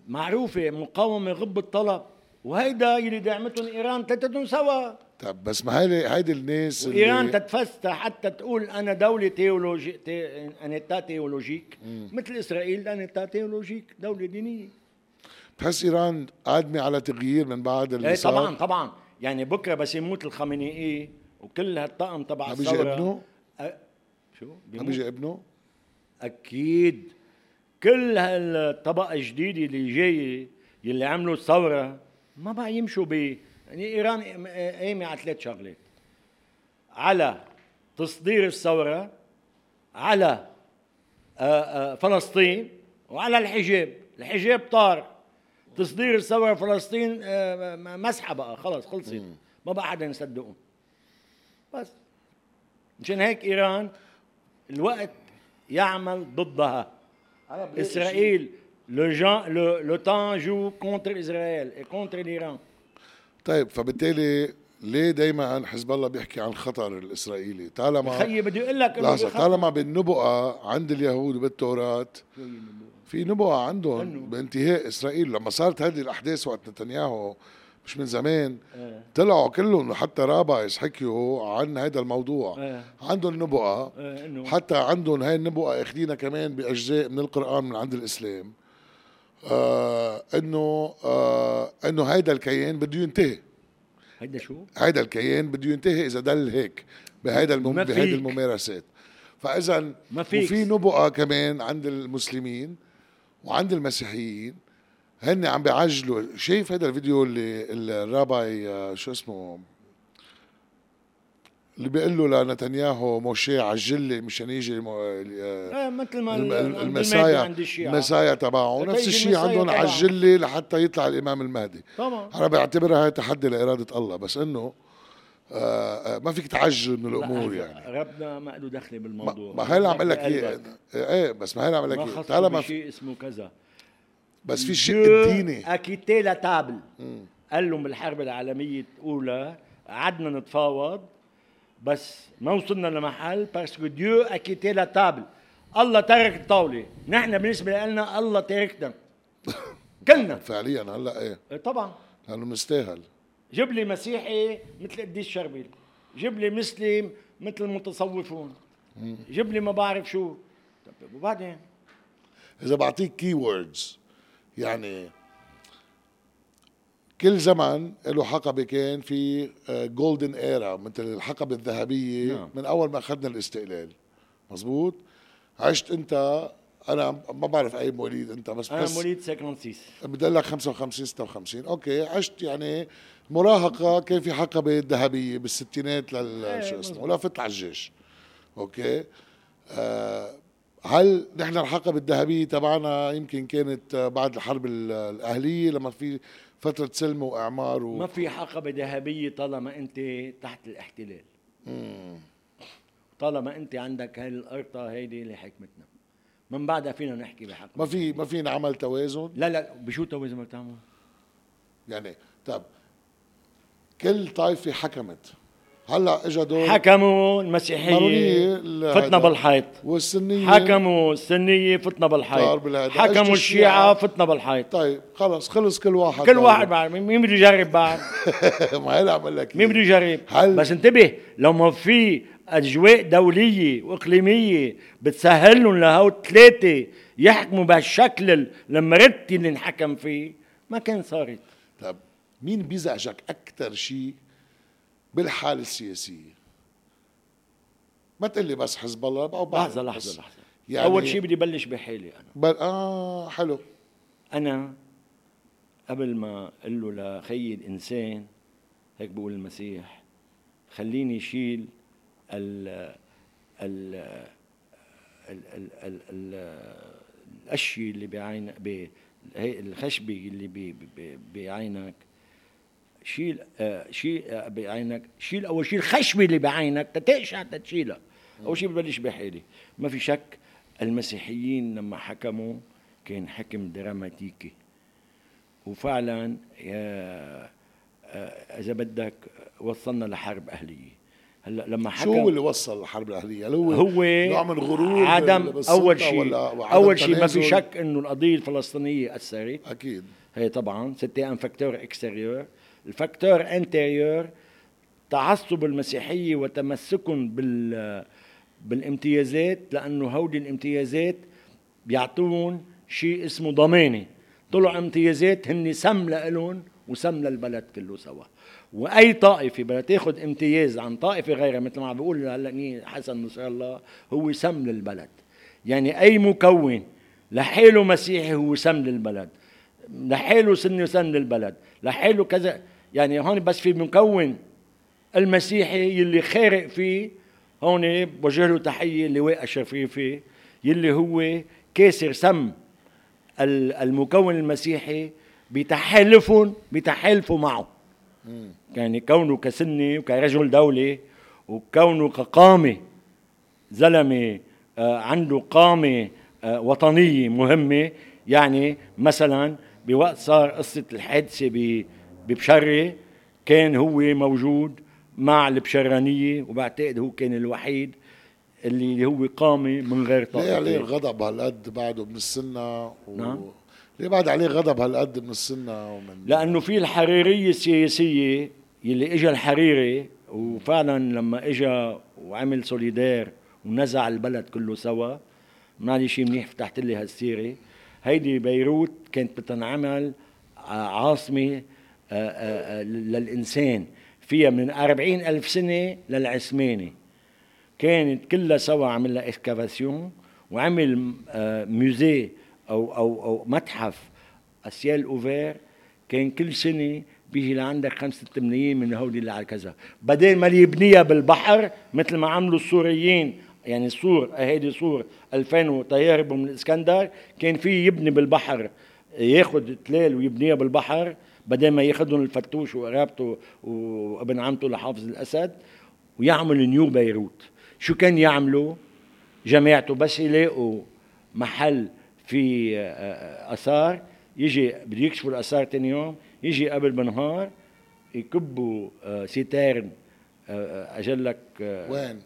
معروفة مقاومة غب الطلب. وهيدا يلي دعمتهم إيران ثلاثتهم سوا. طب بس ما هيدي هيدي الناس وإيران اللي تتفستى حتى تقول أنا دولة تيولوجي تي انيتا تيولوجيك. مثل إسرائيل انيتا تيولوجيك دولة دينية. بتحس إيران قادمة على تغيير من بعد اللي إيه صار طبعا طبعا. يعني بكرة بس يموت الخامنئي وكل هالطقم تبع ما بيجي الثورة. ابنه؟ أ... شو؟ بيجي ابنه؟ أكيد. كل هالطبقه الجديده اللي جاية يلي عملوا الثورة ما بقى يمشوا ب يعني إيران قايمة على ثلاث شغلات. على تصدير الثورة على آه، آه، فلسطين وعلى الحجاب. الحجاب طار. تصدير الثورة فلسطين آه، مسحة بقى. خلص خلصت. ما بقى حدا يصدقهم. بس. مشان هيك إيران الوقت يعمل ضدها. اسرائيل لو جان لو لو تان جو كونتر اسرائيل et contre l'Iran. طيب فبالتالي ليه دائما حزب الله بيحكي عن الخطر الإسرائيلي؟ طالما خيي بدي أقول لك لحظة طالما بالنبقه عند اليهود وبالتوراة في نبقه عندهم؟ بانتهاء إسرائيل لما صارت هذه الأحداث وقت نتنياهو مش من زمان إيه. طلعوا كلهم حتى رابايس حكيوا عن هذا الموضوع إيه. عندهم نبقه إيه، إنه. حتى عندهم هاي النبوءة أخذينها كمان بأجزاء من القرآن من عند الإسلام آه إنه آه إنه هيدا الكيان بده ينتهي هيدا شو؟ هيدا الكيان بده ينتهي إذا دل هيك بهيدا الم... ما بهيدي. الممارسات فاذا. وفي نبوءة كمان عند المسلمين وعند المسيحيين هن عم بيعجلوا. شايف هذا الفيديو اللي الراباي آه، شو اسمه؟ اللي بيقول له لنتنياهو موشي عجل لي مشان يجي الم- آه، إيه مثل ما المسايا المسايا تبعه. نفس الشيء عندهم. عجل لي لحتى يطلع الإمام المهدي. طبعا. أنا بعتبرها هاي تحدي لإرادة الله بس إنه آه آه ما فيك تعجل من الأمور لا، يعني. ربنا ما له دخل بالموضوع. ما هي اللي عم أقول لك. إيه بس ما هي اللي عم أقول لك خصه طالما في- بشيء اسمه كذا. بس في الشق الديني a quitté la table قال لهم بالحرب العالمية الأولى قعدنا نتفاوض بس ما وصلنا لمحل parce que Dieu a quitté la table الله ترك الطاولة. نحن بالنسبة لنا الله تركنا. كلنا. فعليا هلأ إيه؟ إيه طبعا. لأنه بنستاهل جيب لي مسيحي مثل قديس شربيل. جيب لي مسلم مثل المتصوفون. جيب لي ما بعرف شو. طب وبعدين؟ إذا بعطيك key words يعني كل زمن له حقبة كان في golden era مثل الحقبة الذهبية نعم. من أول ما أخذنا الاستقلال. مزبوط؟ عشت أنت أنا ما بعرف أي مواليد أنت بس أنا مواليد 56 بدي لك 55 56 okay عشت يعني مراهقة كان في حقبة ذهبية بالستينات لل إيه، شو اسمه ولا فت على الجيش. okay؟ آه هل نحن الحقبة الذهبية تبعنا يمكن كانت بعد الحرب الأهلية لما في فترة سلم وإعمار و... ما في حقبة ذهبية طالما أنت تحت الاحتلال. مم. طالما أنت عندك هاي الأرطة هيدي اللي حكمتنا من بعدها فينا نحكي بحق ما في ما في نعمل توازن؟ لا لا بشو توازن؟ ما بتعمل. يعني طب كل طائفة حكمت. هلأ اجى دور حكموا المسيحية فتنا بالحيط. والسنية. حكموا السنية فتنا بالحيط. حكموا الشيعة فتنا بالحيط. طيب خلص خلص كل واحد كل واحد بعد. مين بده يجرب بعد؟ ما هلا عم لك مين بده يجرب. بس انتبه لو ما في أجواء دولية وإقليمية بتسهل لهم لهو الثلاثة يحكموا بهالشكل المرتي اللي انحكم فيه ما كان صارت. طيب مين بيزعجك أكثر شيء؟ بالحالة السياسية ما تقول لي بس حزب الله أو لحظة لحظة لحظة. يعني أول شيء بدي بلش بحالي أنا. بل آه حلو. أنا قبل ما أقول له لخي الإنسان هيك بقول المسيح خليني شيل ال ال ال ال ال ال الأشياء اللي بعين الخشبة اللي بعينك. شيل آه شيل آه بعينك. شيل أول شيء الخشبه اللي بعينك تتقشع تشيلها أول شيء ببلش بحالي ما في شك المسيحيين لما حكموا كان حكم دراماتيكي. وفعلا آه إذا بدك وصلنا لحرب أهلية. هلأ لما حكم شو اللي وصل الحرب الأهلية؟ هو هو نوع من غرور عدم أول شيء أول شيء ما في شك إنه القضية الفلسطينية أثرت. أكيد. هي طبعا c'était un facteur extérieur ال facteur intérieur تعصب المسيحية وتمسكهم بال بالامتيازات لأنه هودي الامتيازات بيعطون شيء اسمه ضمانة. طلع امتيازات هن سم لإلهم وسم للبلد كله سوا. وأي طائفة بدها تاخذ امتياز عن طائفة غيرها مثل ما عم بيقول هلأ حسن نصر الله هو سم للبلد. يعني أي مكون لحاله مسيحي هو سم للبلد. لحاله سني وسن للبلد لحاله كذا. يعني هون بس في مكون المسيحي يلي خارق فيه هون بوجه له تحية اللواء الشرفيفي يلي هو كاسر سم المكون المسيحي بتحالفهم بتحالفوا معه. يعني كونه كسني وكرجل دولة وكونه كقامة زلمة آه، عنده قامة آه، وطنية مهمة يعني مثلا بوقت صار قصة الحادثة ببشرة كان هو موجود مع البشرانية وبعتقد هو كان الوحيد اللي هو قامة من غير طاقة. ليه عليه غضب هالقد بعده من السنة؟ و... نعم. ليه بعد عليه غضب هالقد من السنة ومن لأنه في الحريرية السياسية يلي اجى الحريري وفعلا لما اجى وعمل سوليدير ونزع البلد كله سوا ما شيء منيح فتحت لي هالسيرة. هيدي بيروت كانت بتنعمل عاصمة آه، آه، آه، للإنسان. فيها من أربعين ألف سنة للعثماني. كانت كلها سوا عمل لها اسكافاسيون وعمل ميوزي أو أو أو متحف أسيال أوفير كان كل سنة بيجي لعندك خمسة ملايين من هودي اللي على كذا. بدل ما يبنيها بالبحر مثل ما عملوا السوريين يعني السور هيدي سور 2000 وطيار من الإسكندر كان في يبني بالبحر ياخذ تلال ويبنيها بالبحر بدل ما ياخذهم الفتوش وقرابته وابن عمته لحافظ الأسد ويعمل نيو بيروت. شو كان يعملوا؟ جماعته بس يلاقوا محل في آه، آه، آثار يجي بده يكشفوا الآثار ثاني يوم يجي قبل بنهار يكبوا آه، سيتارن أجلك وين؟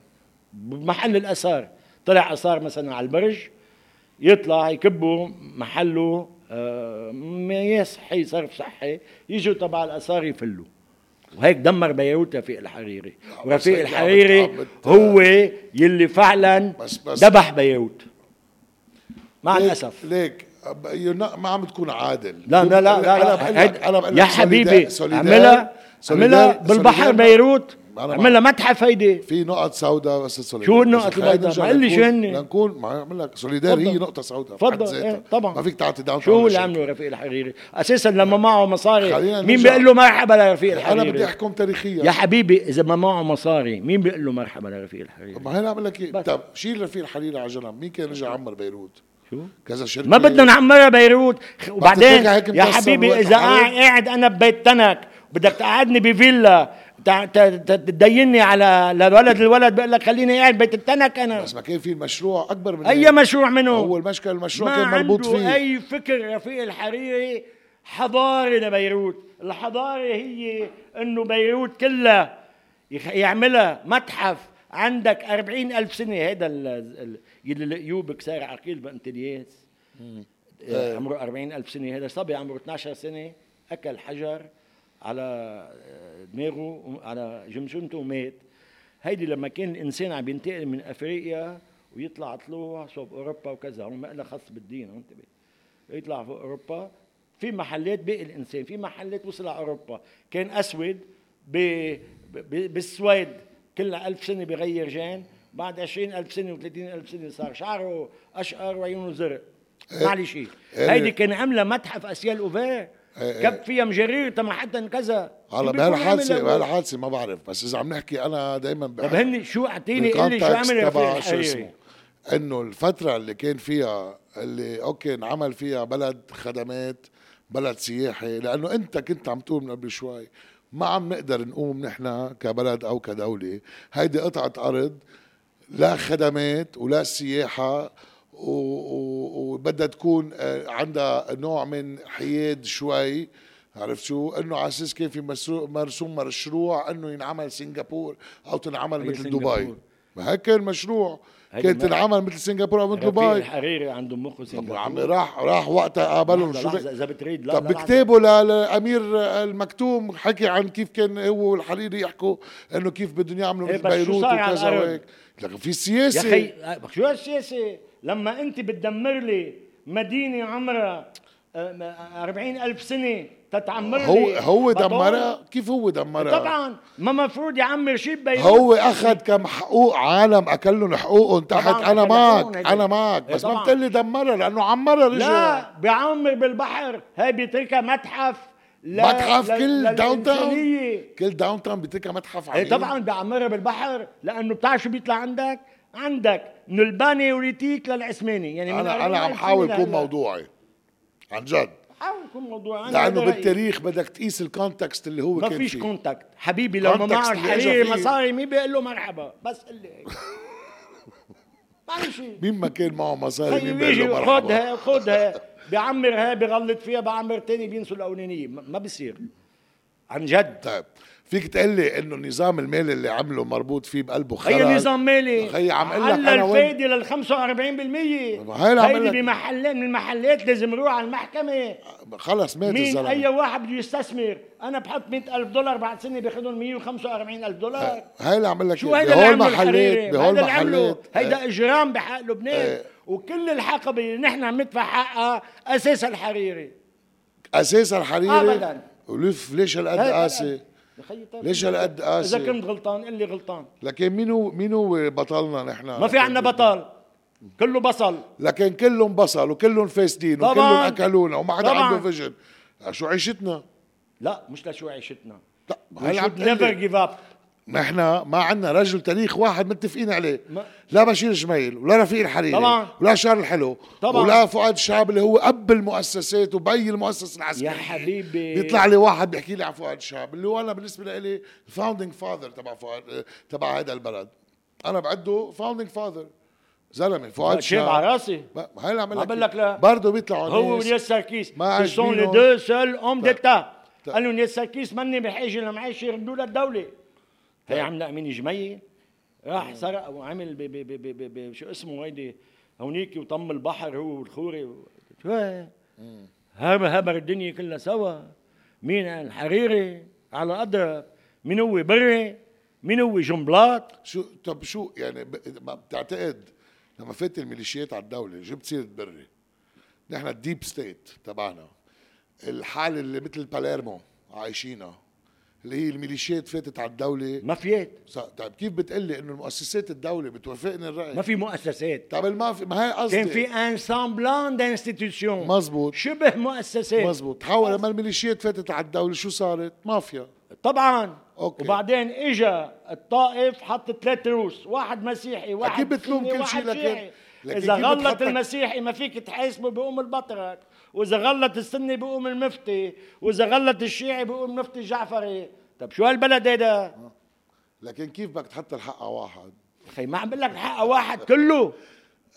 بمحل الآثار. طلع آثار مثلا على البرج يطلع يكبوا محله آه، مياه صحي صرف صحي يجوا تبع الآثار يفلوا. وهيك دمر بيروت رفيق الحريري. ورفيق الحريري هو يلي فعلا ذبح بيروت. مع ليك- الأسف. ليك ما عم تكون عادل. لا لا لا لا, أنا لا. بقول لك هيد- أنا بقول يا حبيبي اعملها بالبحر بيروت. أنا اعملها متحف هيدي في نقط سوداء بس سوليدار شو النقط البيضاء؟ ما قل لي شو هن؟ لنكون ما أعمل لك. سوليدار هي. نقطة سوداء تفضل، إيه، طبعا. ما فيك تعطي down شو اللي عمله رفيق الحريري؟ أساسا لما معه مصاري. مين. بيقول له مرحبا لرفيق أنا بدي الحريري أحكم تاريخيا. يا حبيبي إذا ما معه مصاري مين بيقول له مرحبا لرفيق الحريري؟ ما هي اعمل لك إيه. بس. طب شيل رفيق الحريري على جنب. مين كان رجع عمر بيروت؟ شو؟ كذا شركة. ما بدنا نعمرها بيروت. وبعدين يا حبيبي إذا؟ قاعد أنا ببيت تنك بدك تقعدني بفيلا. تديني على لولد الولد بقول لك خليني قاعد بيت التنك أنا. بس ما كان في مشروع أكبر من أي هيك. مشروع منه؟ هو المشكلة المشروع ما كان مربوط عنده فيه. أي فكر رفيق الحريري حضاري لبيروت. الحضاره هي إنه بيروت كلها يخ- يعملها متحف. عندك أربعين ألف سنة. هذا ال- ال- يلي لقيوه سار عقيل بانتلياس آه، عمره أربعين ألف سنة. هذا صبي عمره 12 سنة. أكل حجر. على آه، دماغه على جمجمته ومات. هيدي لما كان الإنسان عم ينتقل من أفريقيا ويطلع طلوع صوب أوروبا وكذا هو ما لها خاص بالدين انتبه يطلع فوق أوروبا. في محلات بقي الإنسان في محلات وصل على أوروبا. كان أسود ب... ب... بالسويد كل ألف سنة بغير جان. بعد عشرين ألف سنة وثلاثين ألف سنة صار شعره أشقر وعيونه زرق. معلش. شيء إيه. هيدي كان عاملة متحف أسيال أوفير. كب فيها مجرير تما حتى كذا. بيكون بهالحادثه؟ بهالحادثه ما بعرف بس إذا عم نحكي أنا دائما طب هن شو أعطيني؟ قل لي شو عمل رفيق شو الحريري؟ اسمه. إنه الفترة اللي كان فيها اللي أوكي انعمل فيها بلد خدمات بلد سياحي لأنه أنت كنت عم تقول من قبل شوي ما عم نقدر نقوم نحن كبلد أو كدولة. هيدي قطعة أرض لا خدمات ولا سياحة وبدها تكون آه، عندها نوع من حياد شوي. عرفت شو؟ إنه على أساس كان في مرسوم مشروع إنه ينعمل سنغافور أو تنعمل مثل. دبي. ما هيك كان مشروع. كانت تنعمل مثل سنغافور أو مثل دبي. الحريري عنده مخه طب سنغافور عمي راح راح وقتها قابلهم. شو إذا بتريد. لا طب. بكتابه للأمير المكتوم حكي عن كيف كان هو والحريري يحكوا إنه كيف بدهم يعملوا إيه مثل بيروت وكذا؟ وهيك. لكن في يا سياسه أخي شو هالسياسة؟ لما انت بتدمر لي مدينة عمرها أربعين ألف سنة تتعمر لي هو هو؟ دمرها كيف هو دمرها طبعا ما مفروض يعمر شيء ببيروت هو أخذ كم حقوق عالم أكلهم حقوقهم تحت أكلهم معك هيك. أنا معك إيه بس ما طبعاً. بتقلي دمرها لأنه عمرها رجع لا بيعمر بالبحر هاي بيتركها متحف ل- متحف ل- كل داون تاون. كل داون تاون بيتركها متحف إيه عميق طبعا بيعمرها بالبحر لأنه بتعرف شو بيطلع عندك؟ عندك من ال paléolithique للعثماني. يعني من أنا أنا 40 عم حاول اكون لهلا. موضوعي. عن جد. حاول يكون موضوع أنا لأنه. بالتاريخ بدك تقيس ال context اللي هو ما كان فيش contact حبيبي لو ما معه فيه. مصاري مين بيقول له مرحبا؟ بس قل لي. معلش مين ما كان معه مصاري مين بيقول له مرحبا؟ خدها خدها بيعمرها بغلط فيها بعمر تاني بينسوا الأولانية. ما ما بصير عن جد. طيب فيك تقول لي إنه النظام المالي اللي عمله مربوط فيه بقلبه خرج هي نظام مالي. خيي عم أقول لك أنا الفايدة لل 45% هاي اللي عم هيدي. بمحلات من المحلات لازم يروح على المحكمة. خلص مات مين الزلمة. أي واحد بده يستثمر؟ أنا بحط 100 ألف دولار بعد سنة باخذهم 145 ألف دولار. هاي اللي عم لك شو. هيدا اللي بهول عمله محلات الحريري بهول هيدا اللي عمله محلات. هيدا إجرام بحق لبنان. إيه. وكل الحقبة اللي نحن عم ندفع حقها اساسها الحريري. أساس الحريري؟ أبداً. ولف ليش هالقد قاسي؟ طيب. ليش هالقد إذا قاسي كنت غلطان قل لي غلطان. لكن مين هو مين هو بطلنا نحن؟ ما في عندنا بطل. كله بصل. لكن كلهم بصل وكلهم فاسدين. وكلهم أكلونا وما حدا. عنده فيجن. شو عيشتنا؟ لا مش لشو عيشتنا. لا هلا عم should تقلي. never up نحن ما عندنا رجل تاريخ واحد متفقين عليه ما- لا بشير جميل ولا رفيق الحريري طبعاً. ولا شارل الحلو طبعاً. ولا فؤاد شهاب اللي هو أب المؤسسات وبي المؤسسة العسكرية يا حبيبي. بيطلع لي واحد بيحكي لي عن فؤاد شهاب اللي هو أنا بالنسبة لي ال founding father تبع فؤاد تبع هذا البلد أنا بعده founding father زلمة فؤاد شهاب على راسي ما- هاي اللي عم ما لك لا. برضه بيطلعوا هو والياس سركيس ما deux seuls hommes طيب. d'état طيب. قال له الياس سركيس مني بحاجه لمعيش يردوا للدولة هي عملها أمين جميل راح سرق وعمل ب ب ب ب ب ب شو اسمه هيدي هونيك وطم البحر هو والخوري شو هي؟ هب هبر الدنيا كلها سوا. مين الحريري على اضرب مين هو بري؟ مين هو جنبلاط؟ شو طب شو يعني ما بتعتقد لما فات الميليشيات على الدولة جبت سيره بري؟ نحن ال deep state تبعنا. الحالة اللي مثل باليرمو عايشينها. اللي هي الميليشيات فاتت على الدولة. مافيات طيب كيف بتقلي إنه المؤسسات الدولة بتوافقني الرأي؟ ما في مؤسسات. طيب ما في ما هي قصدي كان في un semblant d'institution مزبوط شبه مؤسسات. مزبوط تحول لما الميليشيات فاتت على الدولة شو صارت؟ مافيا. طبعا. Okay. وبعدين اجى الطائف حط ثلاث روس. واحد مسيحي واحد أكيد بتلوم كل شيء، لكن-. لكن إذا غلط المسيحي ما فيك تحاسبه بيقوم البطرك وإذا غلط السني بيقوم المفتي وإذا غلط الشيعي بيقوم المفتي الجعفري طب شو هالبلد هيدا؟ لكن كيف بدك تحط الحق على واحد؟ خي ما عم بقول لك حق واحد كله.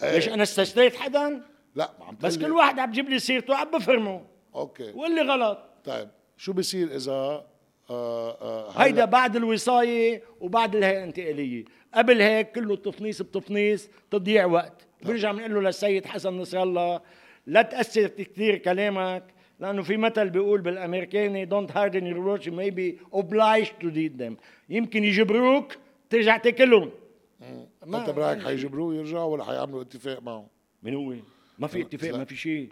إيه. ليش أنا استثنيت حدا؟ لا ما عم بس كل واحد عم بجيب لي سيرته عم بفرمه. Okay. واللي غلط. طيب شو بصير إذا آه آه هيدا بعد الوصاية وبعد الهيئة الانتقالية. قبل هيك كله تفنيس بتفنيس تضييع وقت. بنرجع بنقول له للسيد حسن نصر الله لا تأثر كثير كلامك لأنه في مثل بيقول بالأمريكاني don't harden your words you may be obliged to read them. يمكن يجبروك ترجع تاكلهم. ما- أنت برايك حيجبروه يرجعوا ولا حيعملوا اتفاق معه؟ من هو؟ ما في اتفاق لا. ما في شيء.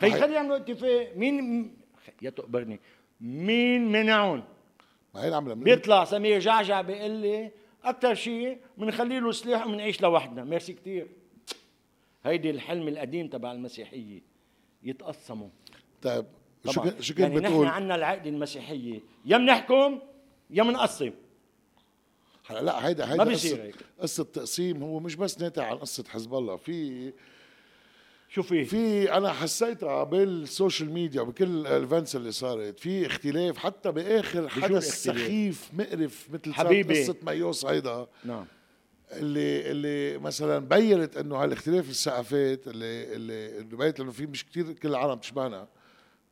خي هي- خلي يعملوا اتفاق. مين يا تقبرني. مين منعهم؟ ما هي العملة. بيطلع سمير جعجع بيقول لي أكثر شيء بنخلي له سلاح وبنعيش لوحدنا. ميرسي كثير هيدي الحلم القديم تبع المسيحية يتقسموا طيب شو كنت شو كنت يعني بتقول؟ نحن عندنا العقده المسيحية يا بنحكم يا بنقسم هلا لا هيدا ما هيدا بيصير قصة, هيك. قصة تقسيم هو مش بس ناتج عن قصة حزب الله في شو في في أنا حسيتها بال social media وبكل ال events اللي صارت في اختلاف حتى بآخر حدث؟ سخيف مقرف مثل حبيبي. قصة مايو هيدا نعم اللي اللي مثلا بينت إنه هالاختلاف الثقافات اللي اللي بينت انه في مش كثير كل العالم تشبهنا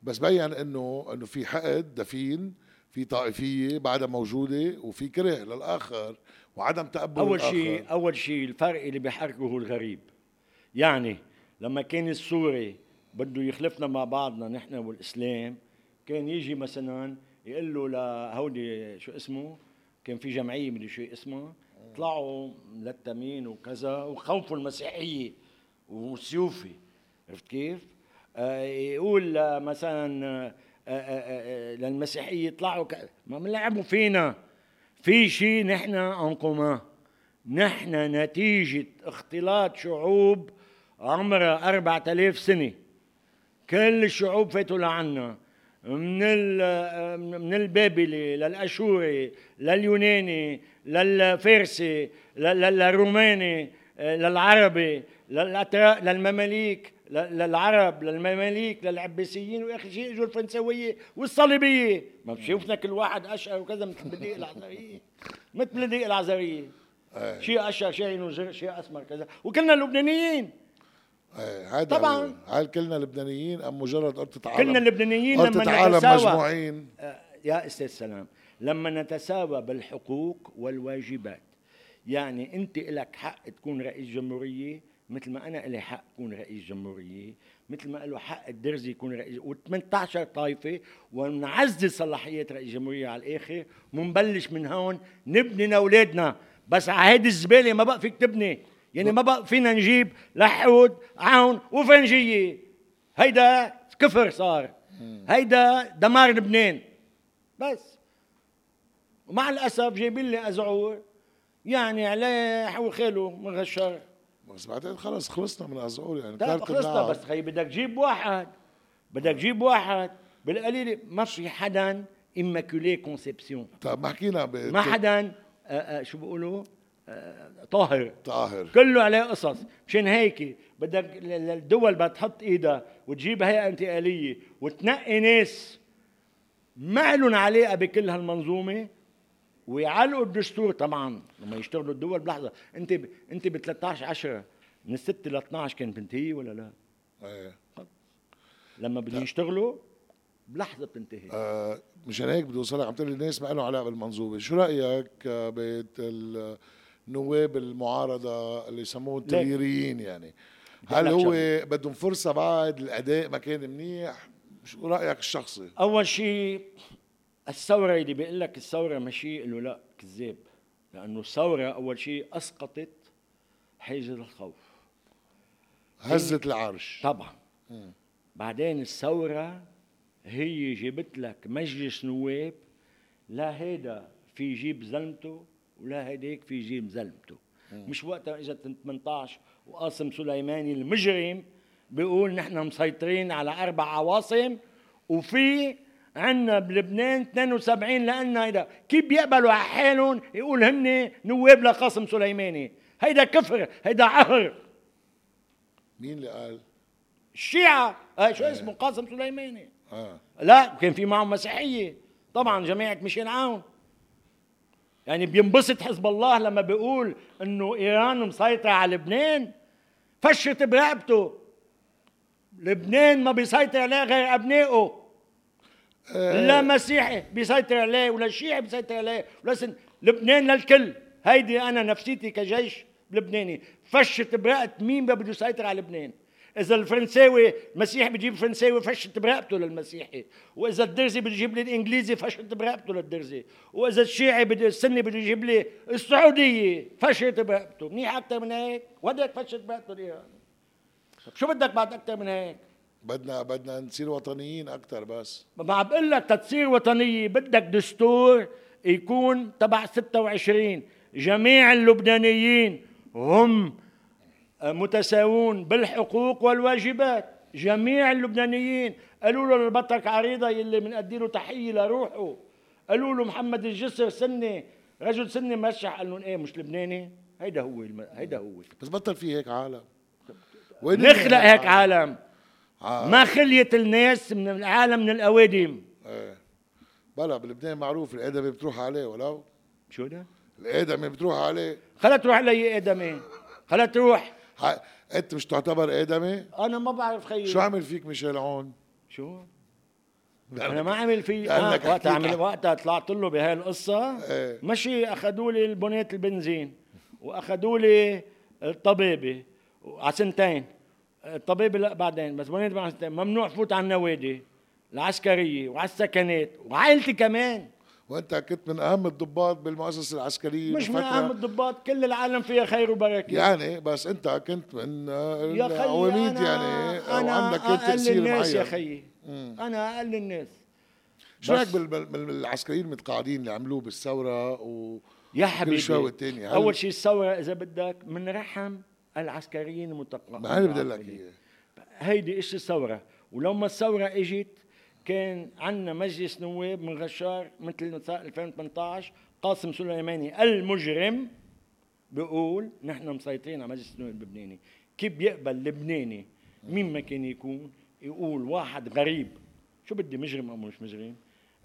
بس بين انه إنه في حقد دفين في طائفية بعدها موجودة وفي كره للآخر وعدم تقبل أول. شيء أول شيء الفرق اللي بيحركه هو الغريب يعني لما كان السوري بده يخلفنا مع بعضنا نحن والإسلام كان يجي مثلا يقول له لهودي شو اسمه كان في جمعية مدري شو اسمها طلعوا ملتمين وكذا وخوفوا المسيحية وسيوفي. عرفت كيف؟ آه يقول مثلا آه آه للمسيحية طلعوا ك... ما بنلعبوا فينا. في شيء نحن ان كومان نحن نتيجة اختلاط شعوب عمرها 4000 سنة. كل الشعوب فاتوا لعنا. من من البابلي للأشوري لليوناني للفارسي لل- للروماني للعربي للأتراك للمماليك للعرب للمماليك للعباسيين واخر شيء اجوا الفرنسوية والصليبية. ما بشوفنا كل واحد اشقر وكذا مثل بديق العذريه مثل بديق العذريه إيه. شيء اشقر شيء زرق شيء أسمر كذا. وكلنا لبنانيين. إيه هذا طبعاً. هل كلنا لبنانيين أم مجرد ارتة عالم كلنا اللبنانيين ارتة لما عالم مجموعين. آه، يا أستاذ سلام. لما نتساوى بالحقوق والواجبات. يعني انت لك حق تكون رئيس جمهورية مثل ما أنا لي حق أكون رئيس جمهورية مثل ما له حق الدرزي يكون رئيس. و18 طائفة ونعزز صلاحيات رئيس جمهورية على الآخر ونبلش من هون نبني لأولادنا. بس على هيدي الزبالة ما بقى فيك تبني. يعني ما بقى فينا نجيب لحود عون وفنجيه هيدا كفر صار. هيدا دمار لبنان. بس. ومع الأسف جايبين لي ازعور يعني عليه حو خاله من غشار بس بعدين خلص خلصنا من الازعور يعني طيب خلصنا. بس خي بدك تجيب واحد. بدك تجيب واحد. بالقليل ما في حدا immaculé كونسيبسيون طيب ما حكينا. ما حدا آه، آه، شو بيقولوا؟ آه، طاهر. طاهر. كله عليه قصص. مشان هيك بدك ال- ال- الدول بدها تحط إيدها وتجيب هيئة انتقالية وتنقي ناس ما لهم علاقه بكل هالمنظومة. ويعلقوا الدستور طبعا. لما يشتغلوا الدول بلحظة. انت ب... انت ب 13 10 من 6 ل 12 كانت بتنتهي ولا لا؟ إيه. لما بدهم يشتغلوا بلحظة بتنتهي. آه مشان هيك بدي أوصلك عم تقول الناس ما لهم علاقة بالمنظومة. شو رأيك آه، بيت النواب المعارضة اللي يسموه التغييريين يعني؟ هل هو. بدهم فرصة بعد الاداء ما كان منيح؟ شو رأيك الشخصي؟ أول شيء الثورة اللي بيقول لك الثورة ماشي له لا كذاب. لأنه الثورة أول شيء أسقطت حاجز الخوف. هزت العرش. طبعا. بعدين الثورة هي جابت لك مجلس نواب لا هيدا في يجيب زلمته ولا هيداك في يجيب زلمته. مش وقتها إجت 18 وقاسم سليماني المجرم بيقول نحن مسيطرين على أربع عواصم وفي عندنا بلبنان 72 لأن هيدا كيف بيقبلوا على حالهم؟ يقول هن نواب لقاسم سليماني. هيدا كفر هيدا عهر. مين اللي قال؟ الشيعة. آه شو اسمه؟ قاسم سليماني. آه. لا كان في معهم مسيحية. طبعا جماعة ميشيل عون يعني بينبسط حزب الله لما بيقول إنه إيران مسيطرة على لبنان. فشت برقبته. لبنان ما بيسيطر عليه غير أبنائه. لا مسيحي بيسيطر عليه ولا شيعي بيسيطر عليه. ولا سن... لبنان للكل هيدي أنا نفسيتي كجيش لبناني فشت برقبة مين بده يسيطر على لبنان؟ إذا الفرنساوي المسيحي بيجيب فرنساوي فشت برقبته للمسيحي. وإذا الدرزي بده يجيب لي الإنجليزي فشت برقبته للدرزي. وإذا الشيعي بده السني بده يجيب لي السعودية فشت برقبته منيح أكثر من هيك؟ وهداك فشت برقبته الايران طب شو بدك بعد أكثر من هيك؟ بدنا بدنا نصير وطنيين أكثر بس. ما بقول لك تتصير وطنية بدك دستور يكون تبع 26 جميع اللبنانيين هم متساوون بالحقوق والواجبات. جميع اللبنانيين قالوا له للبطرك عريضة يلي بنأدي له تحية لروحه. قالوا له محمد الجسر سني رجل سني مرشح. قال لهم إيه مش لبناني؟ هيدا هو الم... هيدا هو. بس بطل في هيك عالم. نخلق هيك عالم. آه. ما خليت الناس من العالم من الأوادم. إيه. بلا بلبنان معروف الآدمي بتروح عليه ولو شو ده؟ الآدمي بتروح عليه. خلا تروح لي آدمي. خلا تروح. ح- أنت مش تعتبر آدمي؟ أنا ما بعرف خيي شو عمل فيك ميشيل عون شو؟ أنا ما عمل في آه وقتها حكيت عمل وقتها طلعت له بهاي القصة إيه. مشي أخذوا لي البنات البنزين وأخذوا لي الطبيبة على سنتين. الطبيبه لا بعدين بس سنتين ممنوع فوت على النوادي العسكرية وعلى السكنات وعائلتي كمان. وأنت كنت من أهم الضباط بالمؤسسة العسكرية مش من. أهم الضباط كل العالم فيها خير وبركة. يعني بس أنت كنت من يا خيي العواميد يعني أنا وعندك كنت تاثير الناس يا معين خيي أنا أقل الناس. شو رأيك بالعسكريين المتقاعدين اللي عملوه بالثورة و يا حبيبي أول شيء الثورة إذا بدك من رحم العسكريين المتقاعدين. ما أنا بدي لك اياه هيدي إيش الثورة ولما الثورة إجت كان عندنا مجلس نواب من غشار مثل ما صار 2018 قاسم سليماني المجرم بيقول نحن مسيطرين على مجلس النواب اللبناني. كيف بيقبل لبناني؟ مين ما كان يكون يقول واحد غريب. شو بدي مجرم أو مش مجرم؟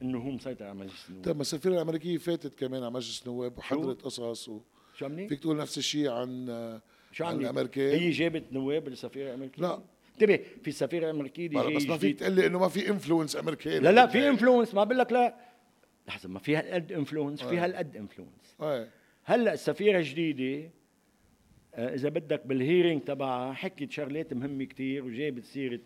إنه هو مسيطر على مجلس النواب. طيب ما السفيره الأمريكية فاتت كمان على مجلس نواب وحضرت قصص و... شو؟ فيك تقول نفس الشيء عن شو عن هي جابت نواب السفيره الامريكيه لا. انتبه في دي بلا، جاي بس ما فيك. تقول لي إنه ما في influence امريكاني لا لا في influence ما بقول لك لا. لحظة ما في هالقد influence في آه. هالقد influence إيه. هلأ السفيرة الجديدة آه، إذا بدك بال hearing تبعها حكت شغلات مهمة كتير وجابت سيرة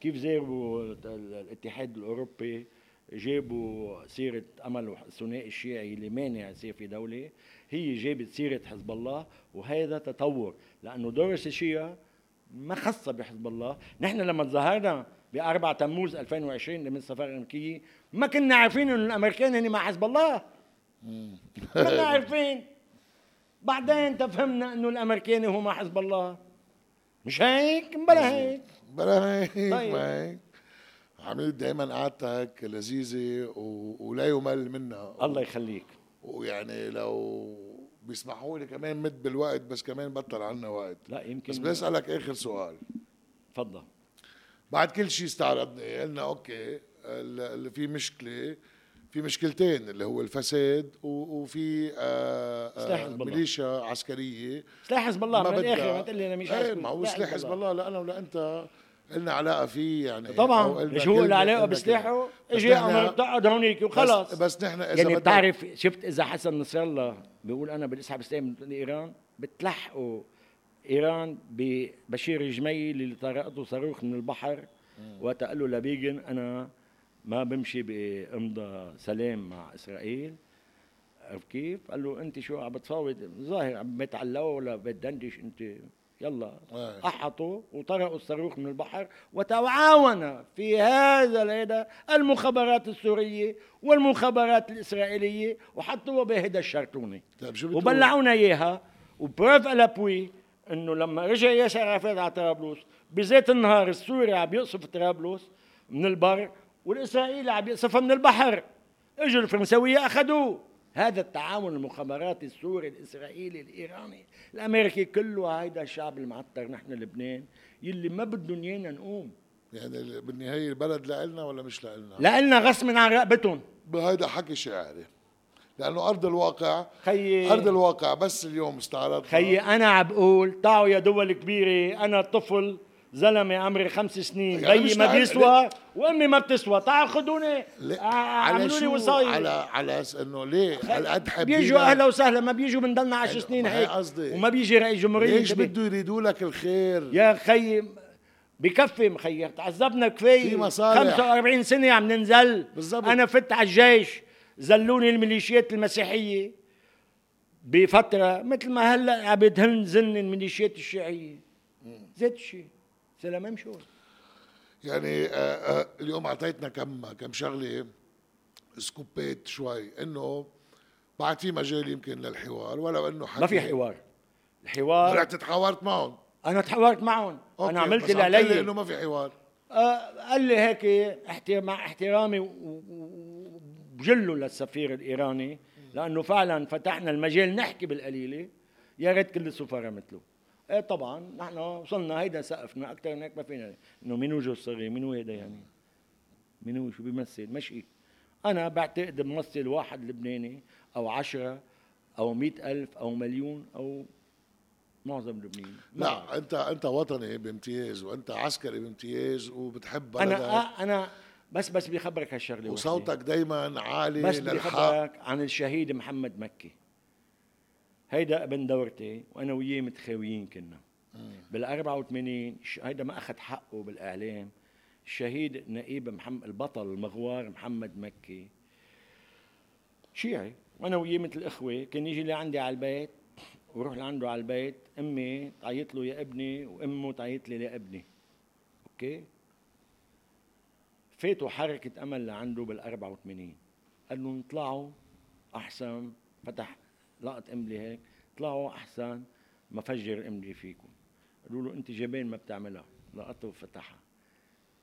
كيف زاروا ال- الاتحاد الأوروبي جابوا سيرة أمل الثنائي الشيعي اللي مانع يصير في دولة. هي جابت سيرة حزب الله وهذا تطور. لأنه دورس الشيعة ما خاصه بحزب الله. نحن لما تظاهرنا ب 4 تموز 2020 من السفاره الامريكيه ما كنا عارفين إنه الأمريكان هن مع حزب الله. ما كنا عارفين. بعدين تفهمنا إنه الامريكاني هو مع حزب الله. مش هيك؟ بلا هيك. بلا هيك طيب. هيك. عملت دائما قعدتك لذيذة و... ولا يمل منها. الله يخليك. ويعني لو بيسمحوا لي كمان مد بالوقت بس كمان بطل عنا وقت. لا يمكن بس بدي أسألك آخر سؤال. تفضل بعد كل شيء استعرضنا قلنا أوكي ال- اللي في مشكلة في مشكلتين اللي هو الفساد وفي آه، سلاح آه، حزب الله. ميليشيا عسكرية. سلاح حزب الله من الآخر ما تقول لي أنا مش عارف ما هو سلاح حزب الله لا أنا ولا أنت لنا علاقة فيه يعني أو طبعا ليش هو له علاقة بسلاحه؟ أمر تقعد هونيك وخلص بس, بس نحن إذا يعني بتعرف شفت إذا حسن نصر الله بيقول أنا بدي اسحب سلاح من إيران بتلحقوا إيران ببشير الجميل اللي طرقته صاروخ من البحر وقت قال له لبيجن أنا ما بمشي بإمضى سلام مع إسرائيل. عرفت كيف؟ قال له أنت شو عم بتفاوض ظاهر عم بتعلقوا ولا بتدندش أنت؟ يلا إيه. أحطوا وطرقوا الصاروخ من البحر وتعاون في هذا هذا المخابرات السورية والمخابرات الإسرائيلية وحطوها بهيدا الشرطونة طيب؟ وبلعونا إياها وبروف الابوي إنه لما رجع ياسر عرفات على طرابلس بذات النهار السوري عم يقصف طرابلس من البر والإسرائيلي عم يقصفها من البحر إجوا الفرنساوية أخذوه هذا التعاون المخابراتي السوري الإسرائيلي الإيراني الأمريكي كله هيدا الشعب المعطر نحن لبنان يلي ما بدهم إيانا نقوم. يعني بالنهاية البلد لنا ولا مش لنا؟ لنا غصب عن رقبتهم. هيدا حكي شاعري لأنه أرض الواقع خيي أرض الواقع بس اليوم استعرض خيي أنا عم بقول تعوا يا دول كبيرة أنا طفل زلمة عمري خمس سنين بيي ما بيسوى وأمي ما بتسوى تعال خدوني ليه؟ آه، على اعملوا لي؟ وصاية على على إنه ليه هالقد حابين بيجوا أهلا وسهلا ما بيجوا بنضلنا عشر أيوة، سنين ما هي هيك قصدي. وما بيجي رئيس جمهورية ليش. بده يريدوا لك الخير؟ يا خيي بكفي مخيي تعذبنا كفايه في مصالح. 45 سنة عم ننزل بالضبط. أنا فت على الجيش زلوني الميليشيات المسيحية بفترة مثل ما هلأ عم يدهن زن الميليشيات الشيعية زيت سلام امشوا يعني آه آه اليوم أعطيتنا كم كم شغلة سكوبات شوي. إنه بعد في مجال يمكن للحوار ولو إنه حكي ما في حوار. الحوار رحت تحاورت معهم. أنا تحاورت معهم. أنا عملت اللي علي. إنه ما في حوار. آه، قال لي هيك مع احترامي وبجله للسفير الإيراني لأنه فعلا فتحنا المجال نحكي بالقليلة يا ريت كل السفراء مثله. إيه طبعا نحن وصلنا هيدا سقفنا أكثر من هيك ما فينا. إنه مين وجه الصغير مين هيدا يعني؟ مين هو شو بيمثل؟ مشي أنا بعتقد بمثل واحد لبناني أو عشرة أو مئة ألف أو مليون أو معظم لبنان. لا أنت أنت وطني بامتياز وأنت عسكري بامتياز وبتحب بلدك. أنا آه أنا بس بس بخبرك هالشغلة. وصوتك دايما عالي بس للحق. بخبرك عن الشهيد محمد مكي. هيدا أبن دورتي وأنا وياه متخاويين كنا. بال 84 ش- هيدا ما أخذ حقه بالإعلام. الشهيد نقيب محمد البطل المغوار محمد مكي. شيعي. وأنا وياه مثل إخوة كان يجي لعندي على البيت وروح لعنده على البيت أمي تعيط له يا ابني وأمه تعيط لي لابني أوكي؟ فاتوا حركة أمل لعنده بال 84 قال لهم اطلعوا أحسن فتح لقط إملي هيك طلعوا أحسن ما فجر إملي فيكم. قالوا له أنت جبان ما بتعملها. لقطه وفتحها.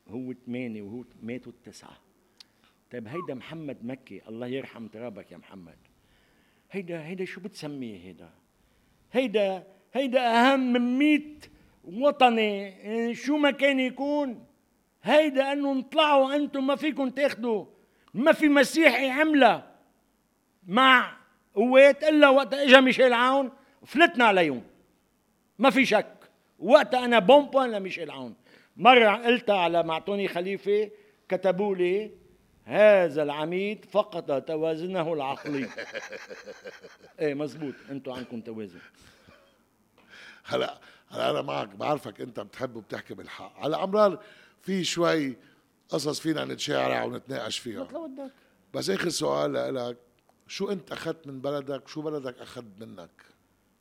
هو ثمانية وهو ماتوا التسعة. طيب هيدا محمد مكي الله يرحم ترابك يا محمد. هيدا هيدا شو بتسميه هيدا؟ هيدا هيدا أهم من مئة وطني. إيه، شو ما كان يكون. هيدا انه اطلعوا أنتم ما فيكم تاخذوا ما في مسيحي عملة مع قوات إلا وقت اجى ميشيل عون فلتنا عليهم ما في شك. وقتها أنا بومبون لميشيل عون. مرة قلتها على معطوني خليفة كتبوا لي هذا العميد فقد توازنه العقلي. إيه مزبوط. أنتم عندكم توازن. هلا هلا أنا معك بعرفك أنت بتحب وبتحكي بالحق. على امرار في شوي قصص فينا نتشارع ونتناقش فيها. بس آخر سؤال لك شو انت أخذت من بلدك؟ شو بلدك اخذ منك؟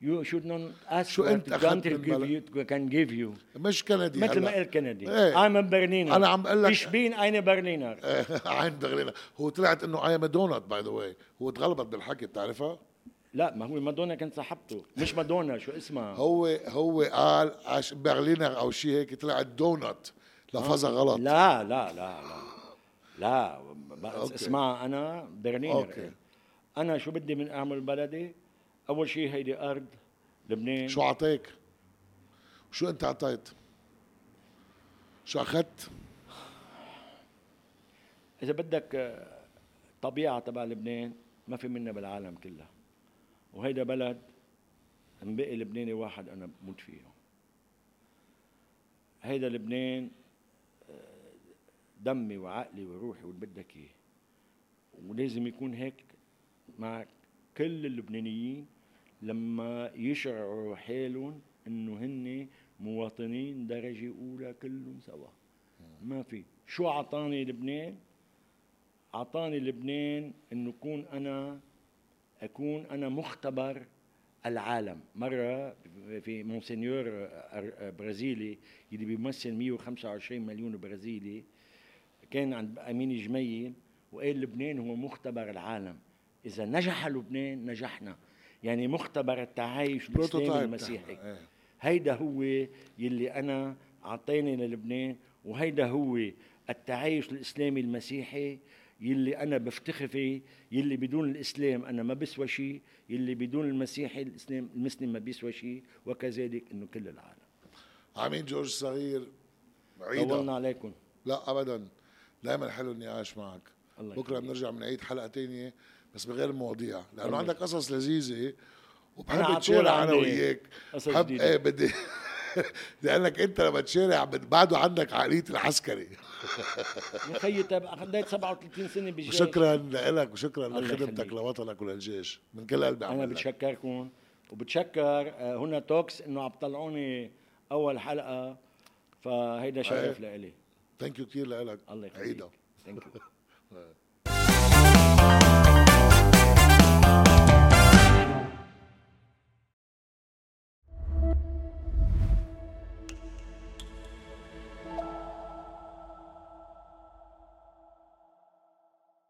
You should not ask شو أخذت country من give you, can give you. مش كندي مثل ما. قال كندي. إيه. I'm a Berliner. أنا عم أقول لك- Ich bin eine Berliner. عين بغلينا هو طلعت إنه اي ام دونت باي ذا واي هو تغلبت بالحكي بتعرفها؟ لا ما هو مادونا كان صاحبته. مش مادونا شو اسمها هو هو قال Berliner أو شيء هيك طلعت دونت لفظها غلط. لا لا لا لا. لا. اسمها أنا Berliner okay. أنا شو بدي من أعمل بلدي؟ أول شيء هيدي أرض لبنان. شو عطيك شو أنت عطيت شو أخذت؟ إذا بدك آه، طبيعة تبع لبنان ما في منها بالعالم كلها. وهيدا بلد بقي لبناني واحد أنا بموت فيه هيدا لبنان آه، دمي وعقلي وروحي واللي بدك إياه. ولازم يكون هيك مع كل اللبنانيين لما يشعروا حالهم إنه هن مواطنين درجة أولى كلهم سوا. ما في. شو أعطاني لبنان؟ أعطاني لبنان إنه اكون أنا أكون أنا مختبر العالم. مرة في مونسينيور برازيلي اللي بيمثل 125 مليون برازيلي كان عند أمين جميل وقال لبنان هو مختبر العالم. إذا نجح لبنان نجحنا. يعني مختبر التعايش الإسلامي المسيحي. إيه. هيدا هو يلي أنا أعطاني للبنان وهيدا هو التعايش الإسلامي المسيحي يلي أنا بفتخر فيه يلي بدون الإسلام أنا ما بسوى شيء يلي بدون المسيحي الإسلام المسلم ما بيسوى شيء وكذلك إنه كل العالم. عمين جورج صغير عيدة. طولنا عليكم. لا ابدا. دائما حلو عايش معك. الله بكرة بنرجع بنعيد حلقة تانية. بس بغير مواضيع لأنه عندك قصص لذيذة وبحب تشارع أنا وياك بحب إيه بدي لأنك أنت لما تشارع بعده عندك عقلية العسكري. يا خيي خديت 37 سنة بالجيش. وشكرا لك وشكرا لخدمتك لوطنك وللجيش من كل قلبي أنا بتشكركم وبتشكر آه، هنا Talks إنه عم طلعوني أول حلقة فهيدا شرف لإلي. Thank you كثير لك الله يخليك. Thank you